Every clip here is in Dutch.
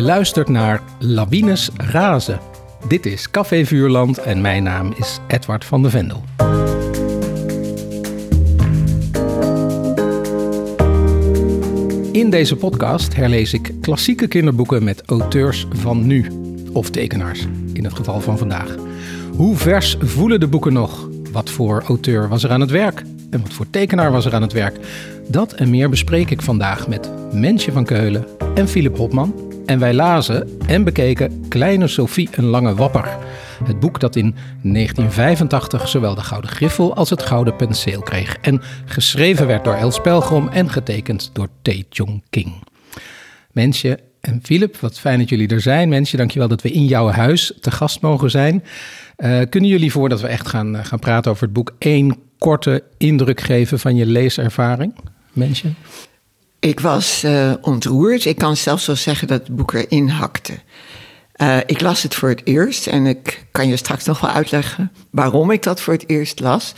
Luistert naar Lawines Razen. Dit is Café Vuurland en mijn naam is Edward van de Vendel. In deze podcast herlees ik klassieke kinderboeken met auteurs van nu, of tekenaars in het geval van vandaag. Hoe vers voelen de boeken nog? Wat voor auteur was er aan het werk? En wat voor tekenaar was er aan het werk? Dat en meer bespreek ik vandaag met Mensje van Keulen en Philip Hopman. En wij lazen en bekeken Kleine Sophie een Lange Wapper. Het boek dat in 1985 zowel de Gouden Griffel als het Gouden Penseel kreeg. En geschreven werd door Els Pelgrom en getekend door Jong King. Mensje en Philip, wat fijn dat jullie er zijn. Mensje, dankjewel dat we in jouw huis te gast mogen zijn. Uh, kunnen jullie voordat we echt gaan, uh, gaan praten over het boek één korte indruk geven van je leeservaring? Mensje? Ik was uh, ontroerd. Ik kan zelfs wel zeggen dat het boek erin hakte. Uh, ik las het voor het eerst en ik kan je straks nog wel uitleggen waarom ik dat voor het eerst las.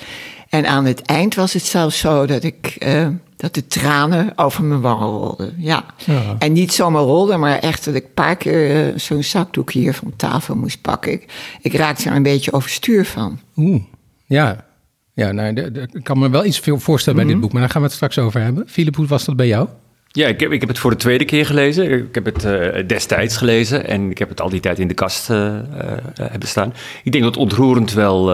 En aan het eind was het zelfs zo dat ik uh, dat de tranen over mijn wangen rolden. Ja. ja. En niet zomaar rolden, maar echt dat ik een paar keer uh, zo'n zakdoek hier van tafel moest pakken. Ik, ik raakte er een beetje overstuur van. Oeh, ja. Ja, nou, ik kan me wel iets veel voorstellen bij mm -hmm. dit boek, maar daar gaan we het straks over hebben. Philip, hoe was dat bij jou? Ja, ik heb, ik heb het voor de tweede keer gelezen. Ik heb het uh, destijds gelezen en ik heb het al die tijd in de kast uh, uh, hebben staan. Ik denk dat ontroerend wel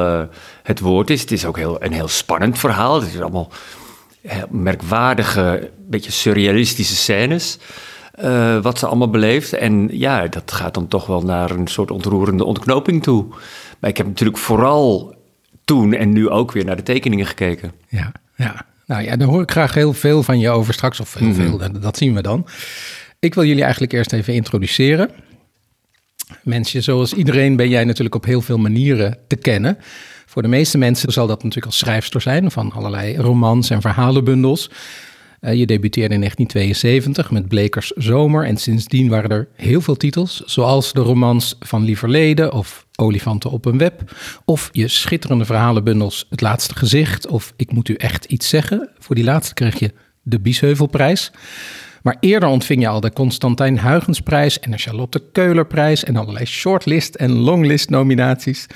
het woord is. Het is ook heel, een heel spannend verhaal. Het is allemaal merkwaardige, beetje surrealistische scènes. wat ze allemaal beleeft. En ja, dat gaat dan toch wel naar een soort ontroerende ontknoping toe. Maar ik heb natuurlijk vooral toen en nu ook weer naar de tekeningen gekeken. Ja, ja. Nou ja, daar hoor ik graag heel veel van je over straks, of heel veel, mm-hmm. dat zien we dan. Ik wil jullie eigenlijk eerst even introduceren. Mensen, zoals iedereen ben jij natuurlijk op heel veel manieren te kennen. Voor de meeste mensen zal dat natuurlijk als schrijfster zijn van allerlei romans en verhalenbundels. Uh, je debuteerde in 1972 met Blekers Zomer en sindsdien waren er heel veel titels, zoals de romans van Lieverlede of Olifanten op een web, of je schitterende verhalenbundels Het Laatste Gezicht of Ik moet u echt iets zeggen. Voor die laatste kreeg je de Biesheuvelprijs. Maar eerder ontving je al de Constantijn Huygensprijs en de Charlotte Keulerprijs en allerlei shortlist en longlist nominaties.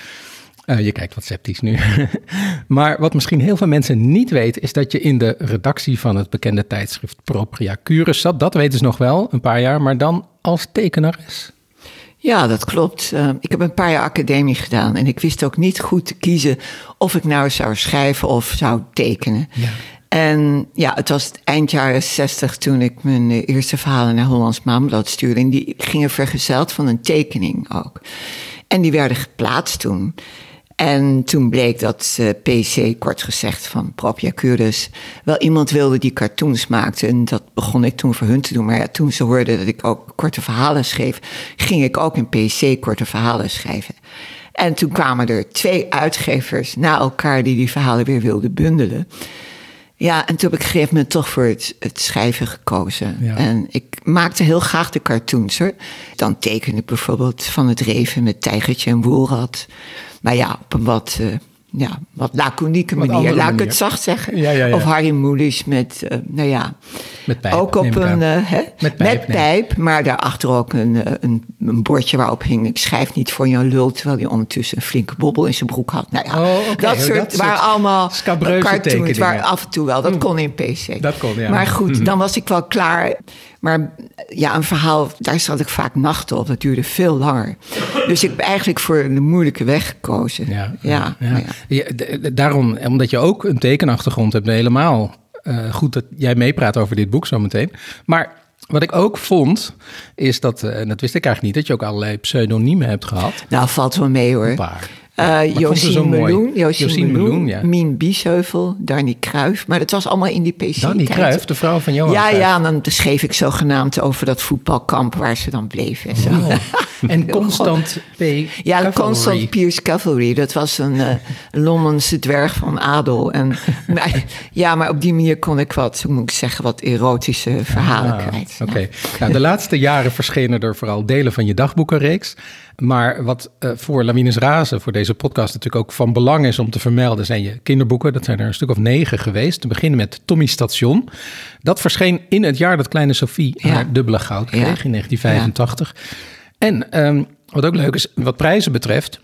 Uh, je kijkt wat sceptisch nu. maar wat misschien heel veel mensen niet weten, is dat je in de redactie van het bekende tijdschrift Propria Cures zat. Dat weten ze nog wel, een paar jaar, maar dan als tekenares. Ja, dat klopt. Uh, ik heb een paar jaar academie gedaan en ik wist ook niet goed te kiezen of ik nou zou schrijven of zou tekenen. Ja. En ja, het was het eind jaren zestig toen ik mijn eerste verhalen naar Hollands Maanblad stuurde. En die gingen vergezeld van een tekening ook. En die werden geplaatst toen. En toen bleek dat uh, PC, kort gezegd van Propia Cures, wel iemand wilde die cartoons maakte. En dat begon ik toen voor hun te doen. Maar ja, toen ze hoorden dat ik ook korte verhalen schreef, ging ik ook in PC korte verhalen schrijven. En toen kwamen er twee uitgevers na elkaar die die verhalen weer wilden bundelen. Ja, en toen heb ik gegeven moment toch voor het, het schrijven gekozen. Ja. En ik maakte heel graag de cartoons hoor. Dan tekende ik bijvoorbeeld van het reven met tijgertje en woelrad. Maar ja, op een wat, uh, ja, wat laconieke manier, laat manier. ik het zacht zeggen. Ja, ja, of Harry Mulisch met, uh, nou ja, met pijp, ook op een, hè? Met pijp, met pijp maar daarachter ook een, een, een, bordje waarop hing... ik schrijf niet voor jouw lul, terwijl hij ondertussen een flinke bobbel in zijn broek had. Nou ja, oh, okay. dat soort, dat waren allemaal cartoons, waar af en toe wel, dat mm. kon in PC. Dat kon, ja. Maar goed, mm. dan was ik wel klaar... Maar ja, een verhaal, daar zat ik vaak nachten op. Dat duurde veel langer. Dus ik heb eigenlijk voor de moeilijke weg gekozen. Ja, ja, ja. ja. daarom, omdat je ook een tekenachtergrond hebt, helemaal uh, goed dat jij meepraat over dit boek zometeen. Maar wat ik ook vond, is dat, uh, en dat wist ik eigenlijk niet, dat je ook allerlei pseudoniemen hebt gehad. Nou, valt wel mee hoor. Een paar. Uh, Josien Meloen, Josien Meloen, ja. Mien Biesheuvel, Darnie Kruif. Maar dat was allemaal in die PC. Darnie Kruif, de vrouw van Johan Ja, ja, en dan schreef ik zogenaamd over dat voetbalkamp waar ze dan bleven. En, zo. Oh. en Constant P. Ja, Cavalry. Constant Pierce Cavalry. Dat was een uh, Londense dwerg van adel. En, maar, ja, maar op die manier kon ik wat, hoe moet ik zeggen, wat erotische verhalen ah, kwijt. Oké. Okay. Nou, de laatste jaren verschenen er vooral delen van je dagboekenreeks. Maar wat uh, voor Lawines Razen, voor deze podcast natuurlijk ook van belang is om te vermelden, zijn je kinderboeken. Dat zijn er een stuk of negen geweest. Te beginnen met Tommy Station. Dat verscheen in het jaar dat kleine Sophie ja. haar dubbele goud kreeg, in 1985. En um, wat ook leuk is, wat prijzen betreft,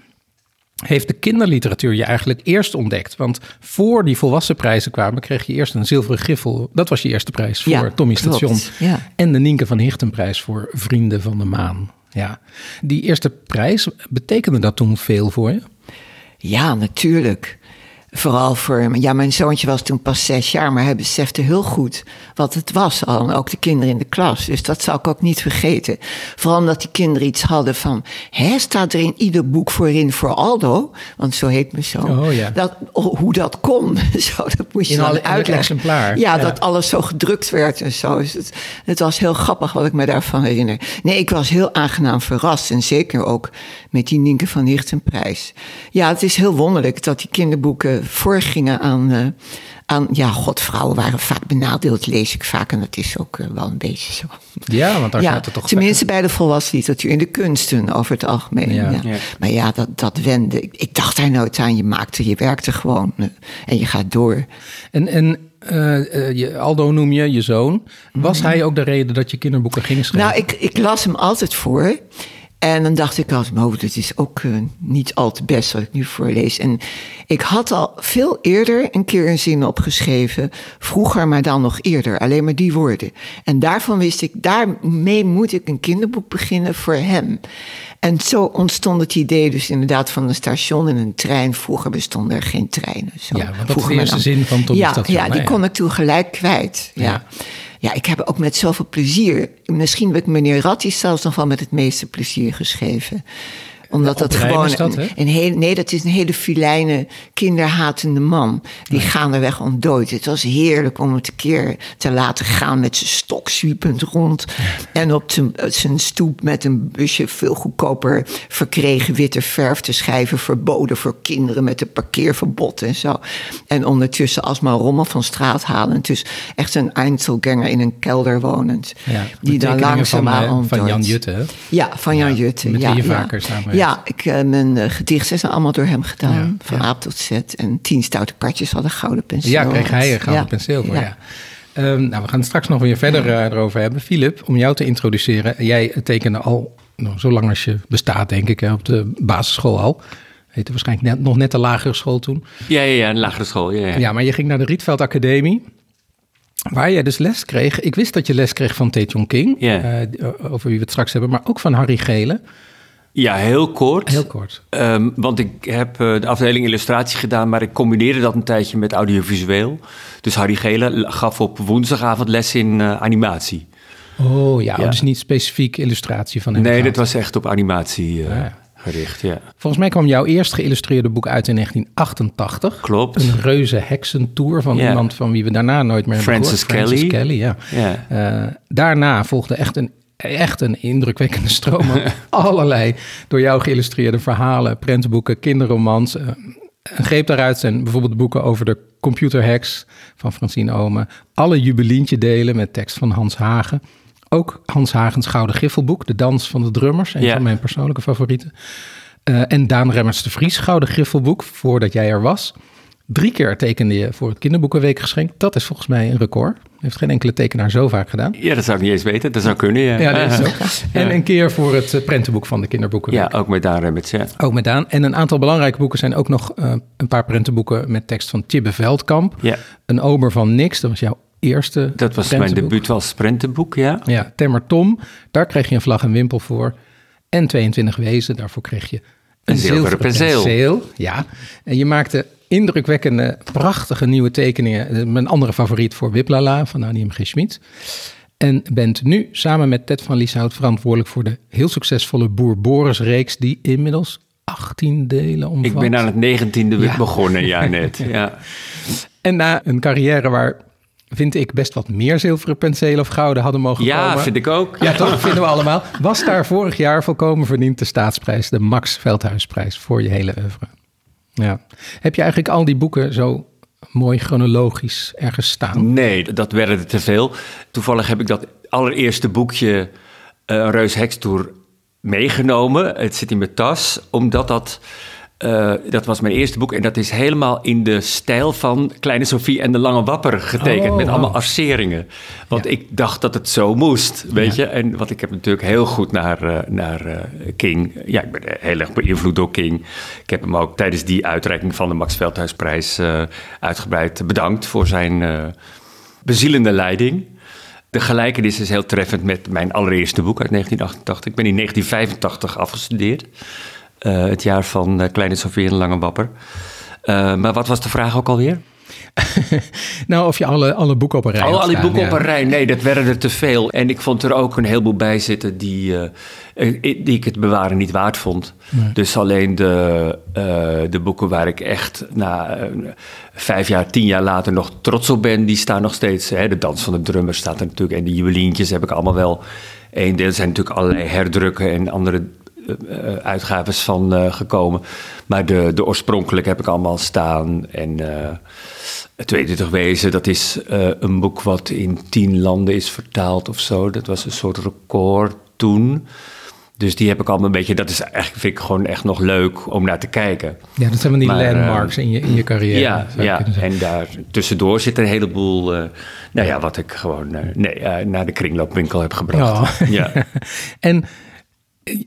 heeft de kinderliteratuur je eigenlijk eerst ontdekt. Want voor die volwassen prijzen kwamen, kreeg je eerst een zilveren griffel. Dat was je eerste prijs voor Tommy Station. En de Nienke van Hichtenprijs voor Vrienden van de Maan. Ja. Die eerste prijs, betekende dat toen veel voor je? Ja, natuurlijk. Vooral voor, ja, mijn zoontje was toen pas zes jaar, maar hij besefte heel goed wat het was al. En ook de kinderen in de klas. Dus dat zal ik ook niet vergeten. Vooral omdat die kinderen iets hadden van, hè, staat er in ieder boek voorin voor Aldo? Want zo heet mijn zoon. Oh, ja. dat, oh, hoe dat kon, zo, dat moest je in alle, uitleggen. exemplaar. Ja, dat alles zo gedrukt werd en zo. Dus het, het was heel grappig wat ik me daarvan herinner. Nee, ik was heel aangenaam verrast. En zeker ook met die Nienke van Hichtenprijs. Ja, het is heel wonderlijk dat die kinderboeken voorgingen aan, uh, aan. Ja, god, vrouwen waren vaak benadeeld, lees ik vaak. En dat is ook uh, wel een beetje zo. Ja, want daar ja, gaat het toch. Tenminste, bij de volwassen literatuur, in de kunsten over het algemeen. Ja. ja. Maar ja, dat, dat wende. Ik, ik, dacht daar nooit aan. Je maakte, je werkte gewoon uh, en je gaat door. En. en uh, je, Aldo noem je, je zoon. Was mhm. hij ook de reden dat je kinderboeken ging schrijven? Nou, ik, ik las hem altijd voor. En dan dacht ik altijd, oh, dit is ook uh, niet al te best wat ik nu voorlees. En ik had al veel eerder een keer een zin opgeschreven. Vroeger, maar dan nog eerder. Alleen maar die woorden. En daarvan wist ik, daarmee moet ik een kinderboek beginnen voor hem. En zo ontstond het idee dus inderdaad van een station en een trein. Vroeger bestonden er geen treinen. Zo. Ja, wat is de eerste zin van Tom ja, Ja, die kon ik toen gelijk kwijt. ja. ja. Ja, ik heb ook met zoveel plezier. Misschien heb ik meneer Rattis zelfs nog wel met het meeste plezier geschreven omdat dat gewoon. Dat, een, hele, nee, dat is een hele filijne, kinderhatende man. Die gaan er weg ontdooid. Het was heerlijk om het een keer te laten gaan met zijn stok zwiepend rond. En op zijn stoep met een busje veel goedkoper verkregen witte verf te schrijven. Verboden voor kinderen met een parkeerverbod en zo. En ondertussen alsmaar rommel van straat halen. Dus echt een Einzelganger in een kelder wonend. Ja, die dan langzaamaan van, van Jan Jutte. Ja, van Jan Jutte. Met wie je vaker samen ja, ik, uh, mijn uh, gedichten zijn allemaal door hem gedaan. van A tot Z. En tien stoute katjes hadden gouden penseel. Ja, kreeg hij een gouden penseel voor, ja. Um, nou, we gaan het straks nog weer verder uh, erover hebben. Filip, om jou te introduceren. Jij tekende al nou, zo lang als je bestaat, denk ik, hè, op de basisschool al. Heette waarschijnlijk net, nog net de lagere school toen. Ja, ja, ja, een lagere school. Ja, ja. ja, maar je ging naar de Rietveld Academie. Waar jij dus les kreeg. Ik wist dat je les kreeg van Tae King. Ja. over wie we het straks hebben. Maar ook van Harry Gele. Ja, heel kort. Heel kort. Um, want ik heb uh, de afdeling illustratie gedaan, maar ik combineerde dat een tijdje met audiovisueel. Dus Harry Gele gaf op woensdagavond les in uh, animatie. Oh ja, ja. dus niet specifiek illustratie van Nee, dat was echt op animatie uh, ja. gericht, ja. Volgens mij kwam jouw eerst geïllustreerde boek uit in 1988. Klopt. Een reuze heksentour van iemand van wie we daarna nooit meer Francis hebben Kelly. Francis Kelly, ja. ja. daarna volgde echt een echt een indrukwekkende stroom allerlei door jou geïllustreerde verhalen, prentenboeken, kinderromans. Een greep daaruit zijn bijvoorbeeld boeken over de computerhacks van Francine Omen. Alle jubilientje delen met tekst van Hans Hagen. Ook Hans Hagens Gouden Griffelboek, De Dans van de Drummers, een van mijn persoonlijke favorieten. Uh, en Daan Remmers de Vries Gouden Griffelboek, voordat jij er was. Drie keer tekende je voor het Kinderboekenweekgeschenk. Dat is volgens mij een record. Heeft geen enkele tekenaar zo vaak gedaan. Ja, dat zou ik niet eens weten. Dat zou kunnen, ja. Ja, dat is zo. En een keer voor het eh, prentenboek van de Kinderboekenweek. Ja, ook met Daan Remmets, ja. Ook met Daan. En een aantal belangrijke boeken zijn ook nog uh, een paar prentenboeken met tekst van Tibbe Veldkamp. Ja. Een ober van niks, dat was jouw eerste Dat was mijn debuut als prentenboek, ja. Ja, Temmer Tom, daar kreeg je een vlag en wimpel voor. En 22 wezen, daarvoor kreeg je een, een zilveren penseel. penseel. Ja, en je maakte indrukwekkende, prachtige nieuwe tekeningen. Mijn andere favoriet voor Wiplala van Annie G. Schmid. En bent nu samen met Ted van Lieshout verantwoordelijk voor de heel succesvolle Boer Boris reeks die inmiddels 18 delen omvat. Ik ben aan het 19e ja. begonnen, ja net. ja. En na een carrière waar vind ik best wat meer zilveren penselen of gouden hadden mogen ja, komen. Ja, vind ik ook. Ja, toch vinden we allemaal. Was daar vorig jaar volkomen verdiend de staatsprijs, de Max Veldhuisprijs voor je hele oeuvre. Ja. Heb je eigenlijk al die boeken zo mooi chronologisch ergens staan? Nee, dat werden er te veel. Toevallig heb ik dat allereerste boekje, uh, Reus Hekstoer, meegenomen. Het zit in mijn tas, omdat dat uh, dat was mijn eerste boek en dat is helemaal in de stijl van Kleine Sophie en de Lange Wapper getekend. Oh, met allemaal wow. arceringen. Want Ja. ik dacht dat het zo moest, weet Ja. je. En want ik heb natuurlijk heel goed naar, eh, naar eh, King. Ja, ik ben heel erg beïnvloed door King. Ik heb hem ook tijdens die uitreiking van de Max Veldhuisprijs eh, uitgebreid bedankt voor zijn eh, bezielende leiding. De gelijkenis is heel treffend met mijn allereerste boek uit 1988. Ik ben in 1985 afgestudeerd. Eh, het jaar van eh, Kleine Sofie en Lange Wapper. Eh, maar wat was de vraag ook alweer? Nou, of je alle, alle boeken op een rij Oh, had al die staan, boeken ja. op een rij. Nee, dat werden er te veel. En ik vond er ook een heleboel bij zitten die, die ik het bewaren niet waard vond. Dus alleen de, de boeken waar ik echt na vijf jaar, tien jaar later nog trots op ben, die staan nog steeds. Hè. De Dans van de Drummer staat er natuurlijk. En de Juwelientjes heb ik allemaal wel. Eén deel zijn natuurlijk allerlei herdrukken en andere uitgaves van eh, gekomen. Maar de, de oorspronkelijke heb ik allemaal staan. En eh, het 22 Wezen, dat is eh, een boek wat in tien landen is vertaald of zo. Dat was een soort record toen. Dus die heb ik allemaal een beetje... Dat is eigenlijk, vind ik gewoon echt nog leuk om naar te kijken. Ja, dat zijn van die Maar, eh, landmarks in, je, in je carrière. Ja, ja. en daar tussendoor zit een heleboel... eh, nou ja, wat ik gewoon eh, nee, eh, naar de kringloopwinkel heb gebracht. Oh. Ja. En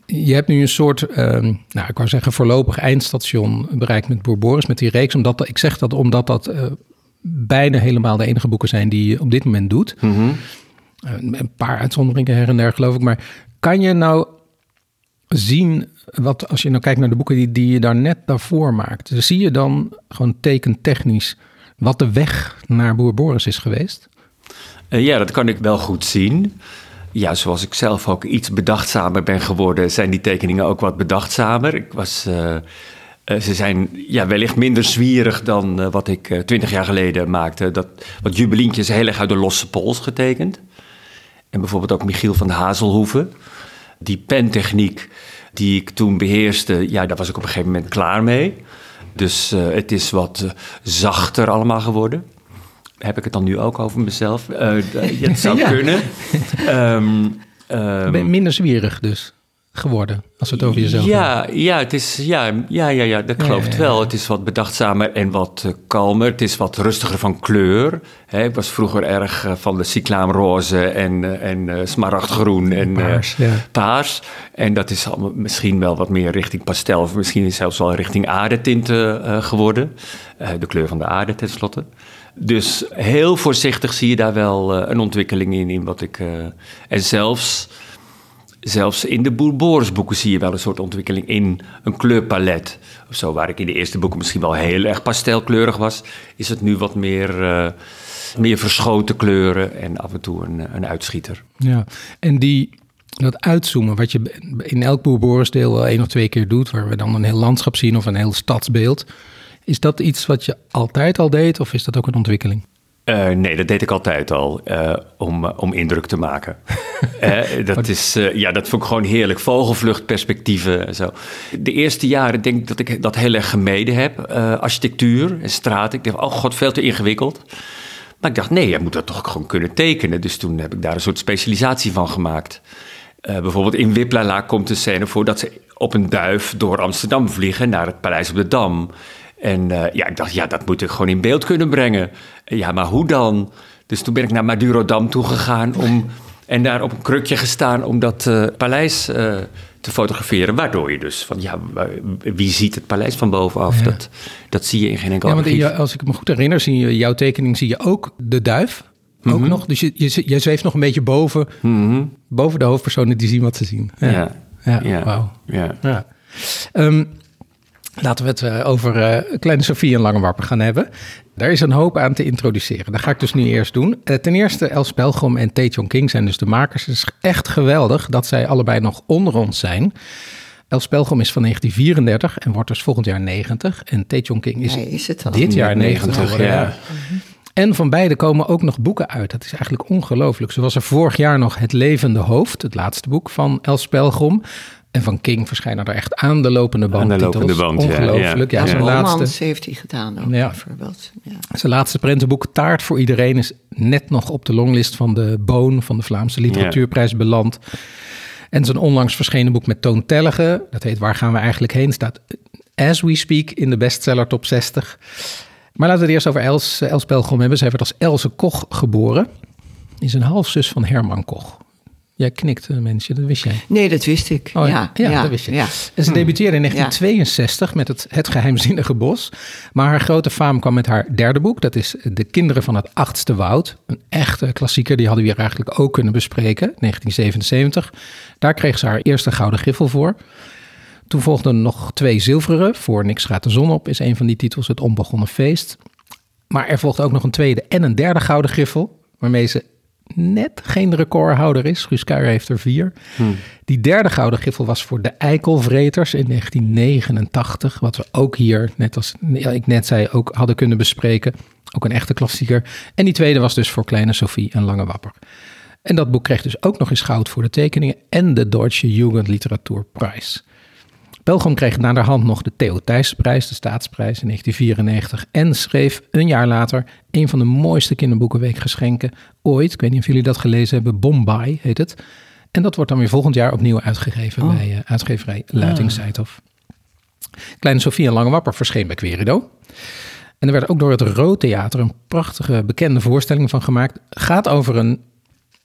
je hebt nu een soort, ehm, nou, ik wou zeggen voorlopig eindstation bereikt met Boer Boris, met die reeks. Omdat, dat- ik zeg dat omdat dat eh, bijna helemaal de enige boeken zijn die je op dit moment doet. Mhm. Eh, een paar uitzonderingen her en der geloof ik. Maar kan je nou zien, wat, als je nou kijkt naar de boeken die, die je daar net daarvoor maakt. Dus zie je dan gewoon tekentechnisch wat de weg naar Boer Boris is geweest? Eh, ja, dat kan ik wel goed zien. Ja, zoals ik zelf ook iets bedachtzamer ben geworden, zijn die tekeningen ook wat bedachtzamer. Ik was, eh, eh, ze zijn ja, wellicht minder zwierig dan eh, wat ik twintig jaar geleden maakte. Dat, wat Jubelientje is heel erg uit de losse pols getekend. En bijvoorbeeld ook Michiel van de Hazelhoeven. Die pentechniek die ik toen beheerste, ja, daar was ik op een gegeven moment klaar mee. Dus het is wat zachter allemaal geworden. Heb ik het dan nu ook over mezelf? Ja, het zou Ja. kunnen. Ben je minder zwierig dus geworden, als we het over jezelf hebben? ja, ja, het is, ja, ja, ja, ja, dat Ja, geloof ja, ik ja. wel. Het is wat bedachtzamer en wat eh, kalmer. Het is wat rustiger van kleur. Hè, ik was vroeger erg eh, van de cyclaamroze en, en smaragdgroen en Paars, ja. paars. En dat is misschien wel wat meer richting pastel... of misschien zelfs wel richting aardetinten geworden. De kleur van de aarde tenslotte. Dus heel voorzichtig zie je daar wel eh, een ontwikkeling in, in wat ik... eh, en zelfs... Zelfs in de Boer Boris boeken zie je wel een soort ontwikkeling in een kleurpalet. Of zo, waar ik in de eerste boeken misschien wel heel erg pastelkleurig was, is het nu wat meer, eh, meer verschoten kleuren en af en toe een, een uitschieter. Ja, en die, dat uitzoomen, wat je in elk boerborisdeel wel één of twee keer doet, waar we dan een heel landschap zien of een heel stadsbeeld. Is dat iets wat je altijd al deed of is dat ook een ontwikkeling? Eh, nee, dat deed ik altijd al, eh, om, eh, om indruk te maken. Dat, is, ja, dat vond ik gewoon heerlijk. Vogelvluchtperspectieven en zo. De eerste jaren denk ik dat ik dat heel erg gemeden heb. Architectuur en straat. Ik dacht, oh god, veel te ingewikkeld. Maar ik dacht, nee, je moet dat toch gewoon kunnen tekenen. Dus toen heb ik daar een soort specialisatie van gemaakt. Bijvoorbeeld in Wiplala komt een scène voor dat ze op een duif door Amsterdam vliegen naar het Paleis op de Dam. En eh, ja, ik dacht, ja, dat moet ik gewoon in beeld kunnen brengen. Ja, maar hoe dan? Dus toen ben ik naar Madurodam toegegaan om, en daar op een krukje gestaan om dat eh, paleis eh, te fotograferen. Waardoor je dus van, ja, wie ziet het paleis van bovenaf? Ja. Dat, dat zie je in geen enkel Ja, archief. als ik me goed herinner, zie je jouw tekening zie je ook de duif. Ook Mhm. nog. Dus je, je, je zweeft nog een beetje boven, boven de hoofdpersonen die zien wat ze zien. Ja, Ja, ja, ja, wauw. ja. Ja. Laten we het eh, over eh, Kleine Sofie en Langewarper gaan hebben. Daar is een hoop aan te introduceren. Dat ga ik dus nu eerst doen. Eh, ten eerste, Els Pelgrom en Tae King zijn dus de makers. Het is echt geweldig dat zij allebei nog onder ons zijn. Els Pelgrom is van 1934 en wordt dus volgend jaar 90. En Tae King is, Nee, is het al? dit jaar 90 90, geworden. ja. En van beide komen ook nog boeken uit. Dat is eigenlijk ongelooflijk. Zo was er vorig jaar nog Het Levende Hoofd, het laatste boek van Els Pelgrom. En van King verschijnen er echt aan de lopende band Aan de lopende band, Ongelooflijk. Ja, ja. zijn, laatste, romans heeft hij gedaan ook, Ja. bijvoorbeeld. Ja. zijn laatste prentenboek Taart voor Iedereen is net nog op de longlist van de Boon van de Vlaamse Literatuurprijs beland. En zijn onlangs verschenen boek met toontellige, dat heet Waar gaan we eigenlijk heen, staat as we speak in de bestseller top 60. Maar laten we het eerst over Els, Els Pelgrom hebben. Zij werd als Else Koch geboren. Is een halfzus van Herman Koch. Jij knikt, eh, mensje, dat wist jij. Nee, dat wist ik. Oh, ja, ja, dat wist je. En ze debuteerde in 1962 met het, het Geheimzinnige Bos. Maar haar grote faam kwam met haar derde boek. Dat is De Kinderen van het Achtste Woud. Een echte klassieker, die hadden we hier eigenlijk ook kunnen bespreken. 1977. Daar kreeg ze haar eerste gouden griffel voor. Toen volgden nog twee zilveren. Voor Niks gaat de zon op is een van die titels, Het Onbegonnen Feest. Maar er volgde ook nog een tweede en een derde gouden griffel. Waarmee ze net geen recordhouder is. Guus Kuijer heeft er vier. Hmm. Die derde gouden griffel was voor de Eikelvreters in 1989. Wat we ook hier, net als ik net zei, ook hadden kunnen bespreken. Ook een echte klassieker. En die tweede was dus voor Kleine Sophie en Lange Wapper. En dat boek kreeg dus ook nog eens goud voor de tekeningen en de Deutsche Jugendliteratuurprijs. Pelgrom kreeg naderhand nog de Theo Thijsprijs, de staatsprijs in 1994. En schreef een jaar later een van de mooiste kinderboekenweekgeschenken ooit. Ik weet niet of jullie dat gelezen hebben. Bombay heet het. En dat wordt dan weer volgend jaar opnieuw uitgegeven oh. bij uh, uitgeverij Luiting. Kleine Sofie en Lange Wapper verscheen bij Querido. En er werd ook door het Rood Theater een prachtige bekende voorstelling van gemaakt. Gaat over een,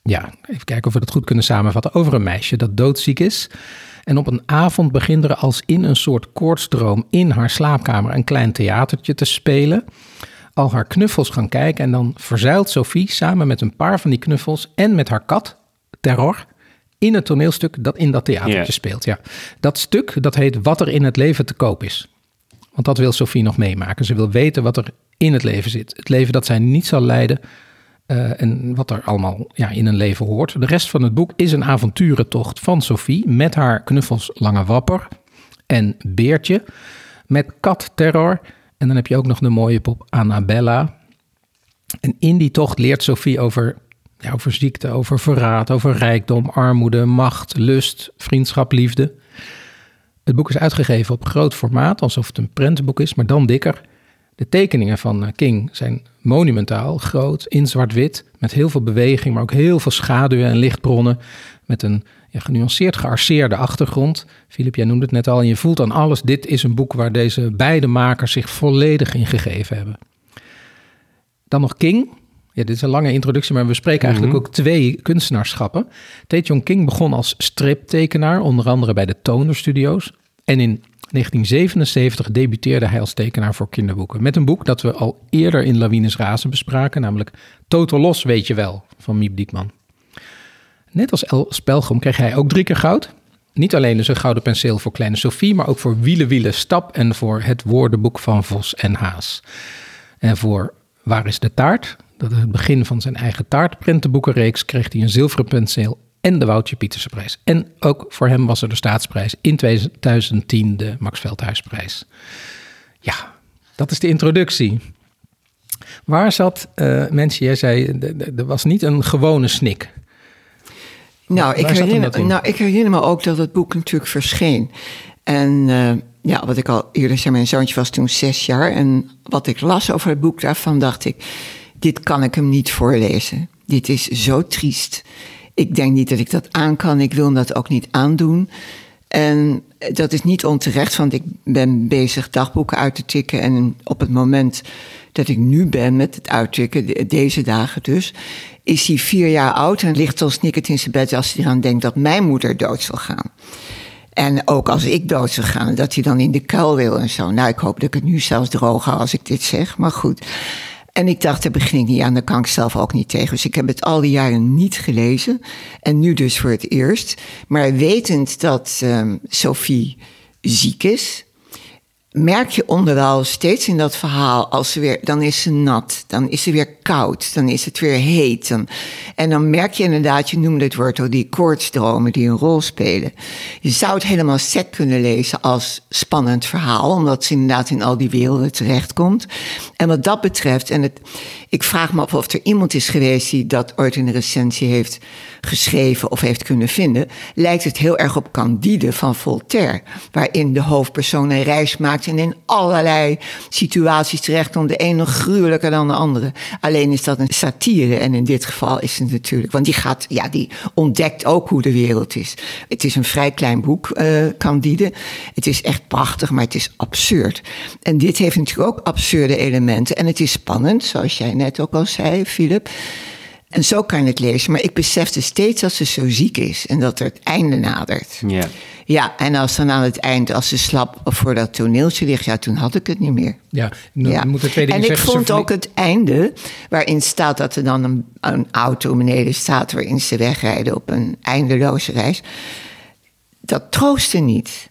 ja, even kijken of we dat goed kunnen samenvatten. Over een meisje dat doodziek is. En op een avond begint er als in een soort koortsdroom in haar slaapkamer een klein theatertje te spelen. Al haar knuffels gaan kijken en dan verzuilt Sophie samen met een paar van die knuffels en met haar kat, Terror, in het toneelstuk dat in dat theatertje speelt. Ja. Dat stuk, dat heet Wat er in het leven te koop is. Want dat wil Sophie nog meemaken. Ze wil weten wat er in het leven zit. Het leven dat zij niet zal leiden uh, en wat er allemaal ja, in een leven hoort. De rest van het boek is een avonturentocht van Sophie met haar knuffels Lange Wapper en Beertje. Met kat Terror. En dan heb je ook nog de mooie pop Annabella. En in die tocht leert Sophie over, ja, over ziekte, over verraad, over rijkdom, armoede, macht, lust, vriendschap, liefde. Het boek is uitgegeven op groot formaat, alsof het een prentenboek is, maar dan dikker. De tekeningen van eh, King zijn monumentaal, groot, in zwart-wit, met heel veel beweging, maar ook heel veel schaduwen en lichtbronnen, met een ja, genuanceerd gearceerde achtergrond. Filip, jij noemde het net al, en je voelt aan alles, dit is een boek waar deze beide makers zich volledig in gegeven hebben. Dan nog King. Ja, dit is een lange introductie, maar we spreken eigenlijk mhm. ook twee kunstenaarschappen. Tae King begon als striptekenaar, onder andere bij de Toner Studios. En in 1977 debuteerde hij als tekenaar voor kinderboeken. Met een boek dat we al eerder in Lawines Razen bespraken, namelijk Total Los, weet je wel, van Miep Diekman. Net als El Spelgom kreeg hij ook drie keer goud. Niet alleen dus een gouden penseel voor Kleine Sophie, maar ook voor Wielen Wielen Stap en voor het woordenboek van Vos en Haas. En voor Waar is de taart? Dat is het begin van zijn eigen taartprintenboekenreeks kreeg hij een zilveren penseel en de Woutje Pieterse prijs. En ook voor hem was er de staatsprijs in 2010 de Max Veldhuisprijs. Ja, dat is de introductie. Waar zat, uh, mensen, jij zei, er was niet een gewone snik. Nou ik, herinner, nou, ik herinner me ook dat het boek natuurlijk verscheen. En uh, ja, wat ik al eerder zei, mijn zoontje was toen zes jaar. En wat ik las over het boek daarvan, dacht ik, dit kan ik hem niet voorlezen. Dit is zo triest. Ik denk niet dat ik dat aan kan. Ik wil dat ook niet aandoen. En dat is niet onterecht, want ik ben bezig dagboeken uit te tikken. En op het moment dat ik nu ben met het uittikken, deze dagen dus, is hij vier jaar oud en ligt al snikkend in zijn bed als hij eraan denkt dat mijn moeder dood zal gaan. En ook als ik dood zou gaan, dat hij dan in de kuil wil en zo. Nou, ik hoop dat ik het nu zelfs droog hou als ik dit zeg, maar goed. En ik dacht, daar begin ik niet aan, daar kan ik zelf ook niet tegen. Dus ik heb het al die jaren niet gelezen. En nu dus voor het eerst. Maar wetend dat um, Sophie ziek is, merk je onderwijl steeds in dat verhaal, als ze weer, dan is ze nat, dan is ze weer koud, dan is het weer heet. En dan merk je inderdaad, je noemde het woord al, die koortsdromen die een rol spelen. Je zou het helemaal set kunnen lezen als spannend verhaal, omdat ze inderdaad in al die werelden terechtkomt. En wat dat betreft, en het, ik vraag me af of er iemand is geweest die dat ooit in een recensie heeft geschreven of heeft kunnen vinden, lijkt het heel erg op Candide van Voltaire, waarin de hoofdpersoon een reis maakt en in allerlei situaties terecht komt. De een nog gruwelijker dan de andere. Alleen is dat een satire. En in dit geval is het natuurlijk. Want die gaat, ja, die ontdekt ook hoe de wereld is. Het is een vrij klein boek, uh, Candide. Het is echt prachtig, maar het is absurd. En dit heeft natuurlijk ook absurde elementen. En het is spannend, zoals jij net ook al zei, Philip. En zo kan je het lezen. Maar ik besefte steeds dat ze zo ziek is en dat er het einde nadert. Ja. Ja, en als dan aan het eind, als ze slap voor dat toneeltje ligt, ja, toen had ik het niet meer. Ja, nu ja. moeten twee dingen En ik vond ook het einde, waarin staat dat er dan een, een auto beneden staat, waarin ze wegrijden op een eindeloze reis. Dat troostte niet.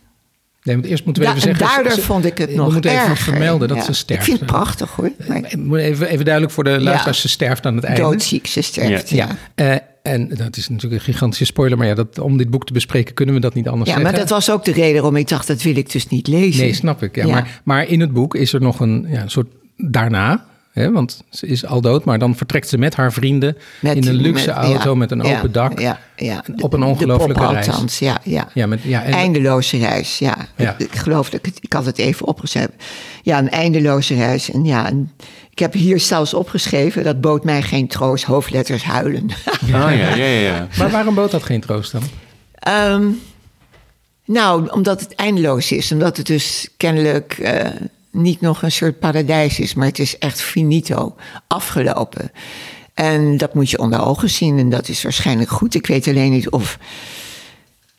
Nee, want eerst moeten we Da- even en zeggen... daardoor ze- vond ik het we nog moeten even vermelden dat Ja. ze sterft. Ik vind het prachtig hoor. Maar Ik moet Even, even duidelijk voor de luisteraars, ze sterft aan het einde. doodziek, ze sterft. Ja, Ja, eh, en dat is natuurlijk een gigantische spoiler, maar ja, dat, om dit boek te bespreken kunnen we dat niet anders ja zeggen. maar dat was ook de reden waarom ik dacht, dat wil ik dus niet lezen. Nee, snap ik. Ja, Ja. Maar, maar in het boek is er nog een, ja, een soort daarna, hè, want ze is al dood, maar dan vertrekt ze met haar vrienden Met- in een luxe met- auto ja, met een ja, open dak. Ja, ja. Op een ongelofelijke reis. althans, ja, ja. Ja, met, ja, en, eindeloze reis, ja. Ja. Ik, ik geloof dat ik had het even opgeschreven. Ja, een eindeloze reis. En ja, ik heb hier zelfs opgeschreven, dat bood mij geen troost, hoofdletters huilen. Oh ja, ja, ja. ja. maar waarom bood dat geen troost dan? Ehm, nou, omdat het eindeloos is. Omdat het dus kennelijk eh, niet nog een soort paradijs is, maar het is echt finito, afgelopen. En dat moet je onder ogen zien en dat is waarschijnlijk goed. Ik weet alleen niet of.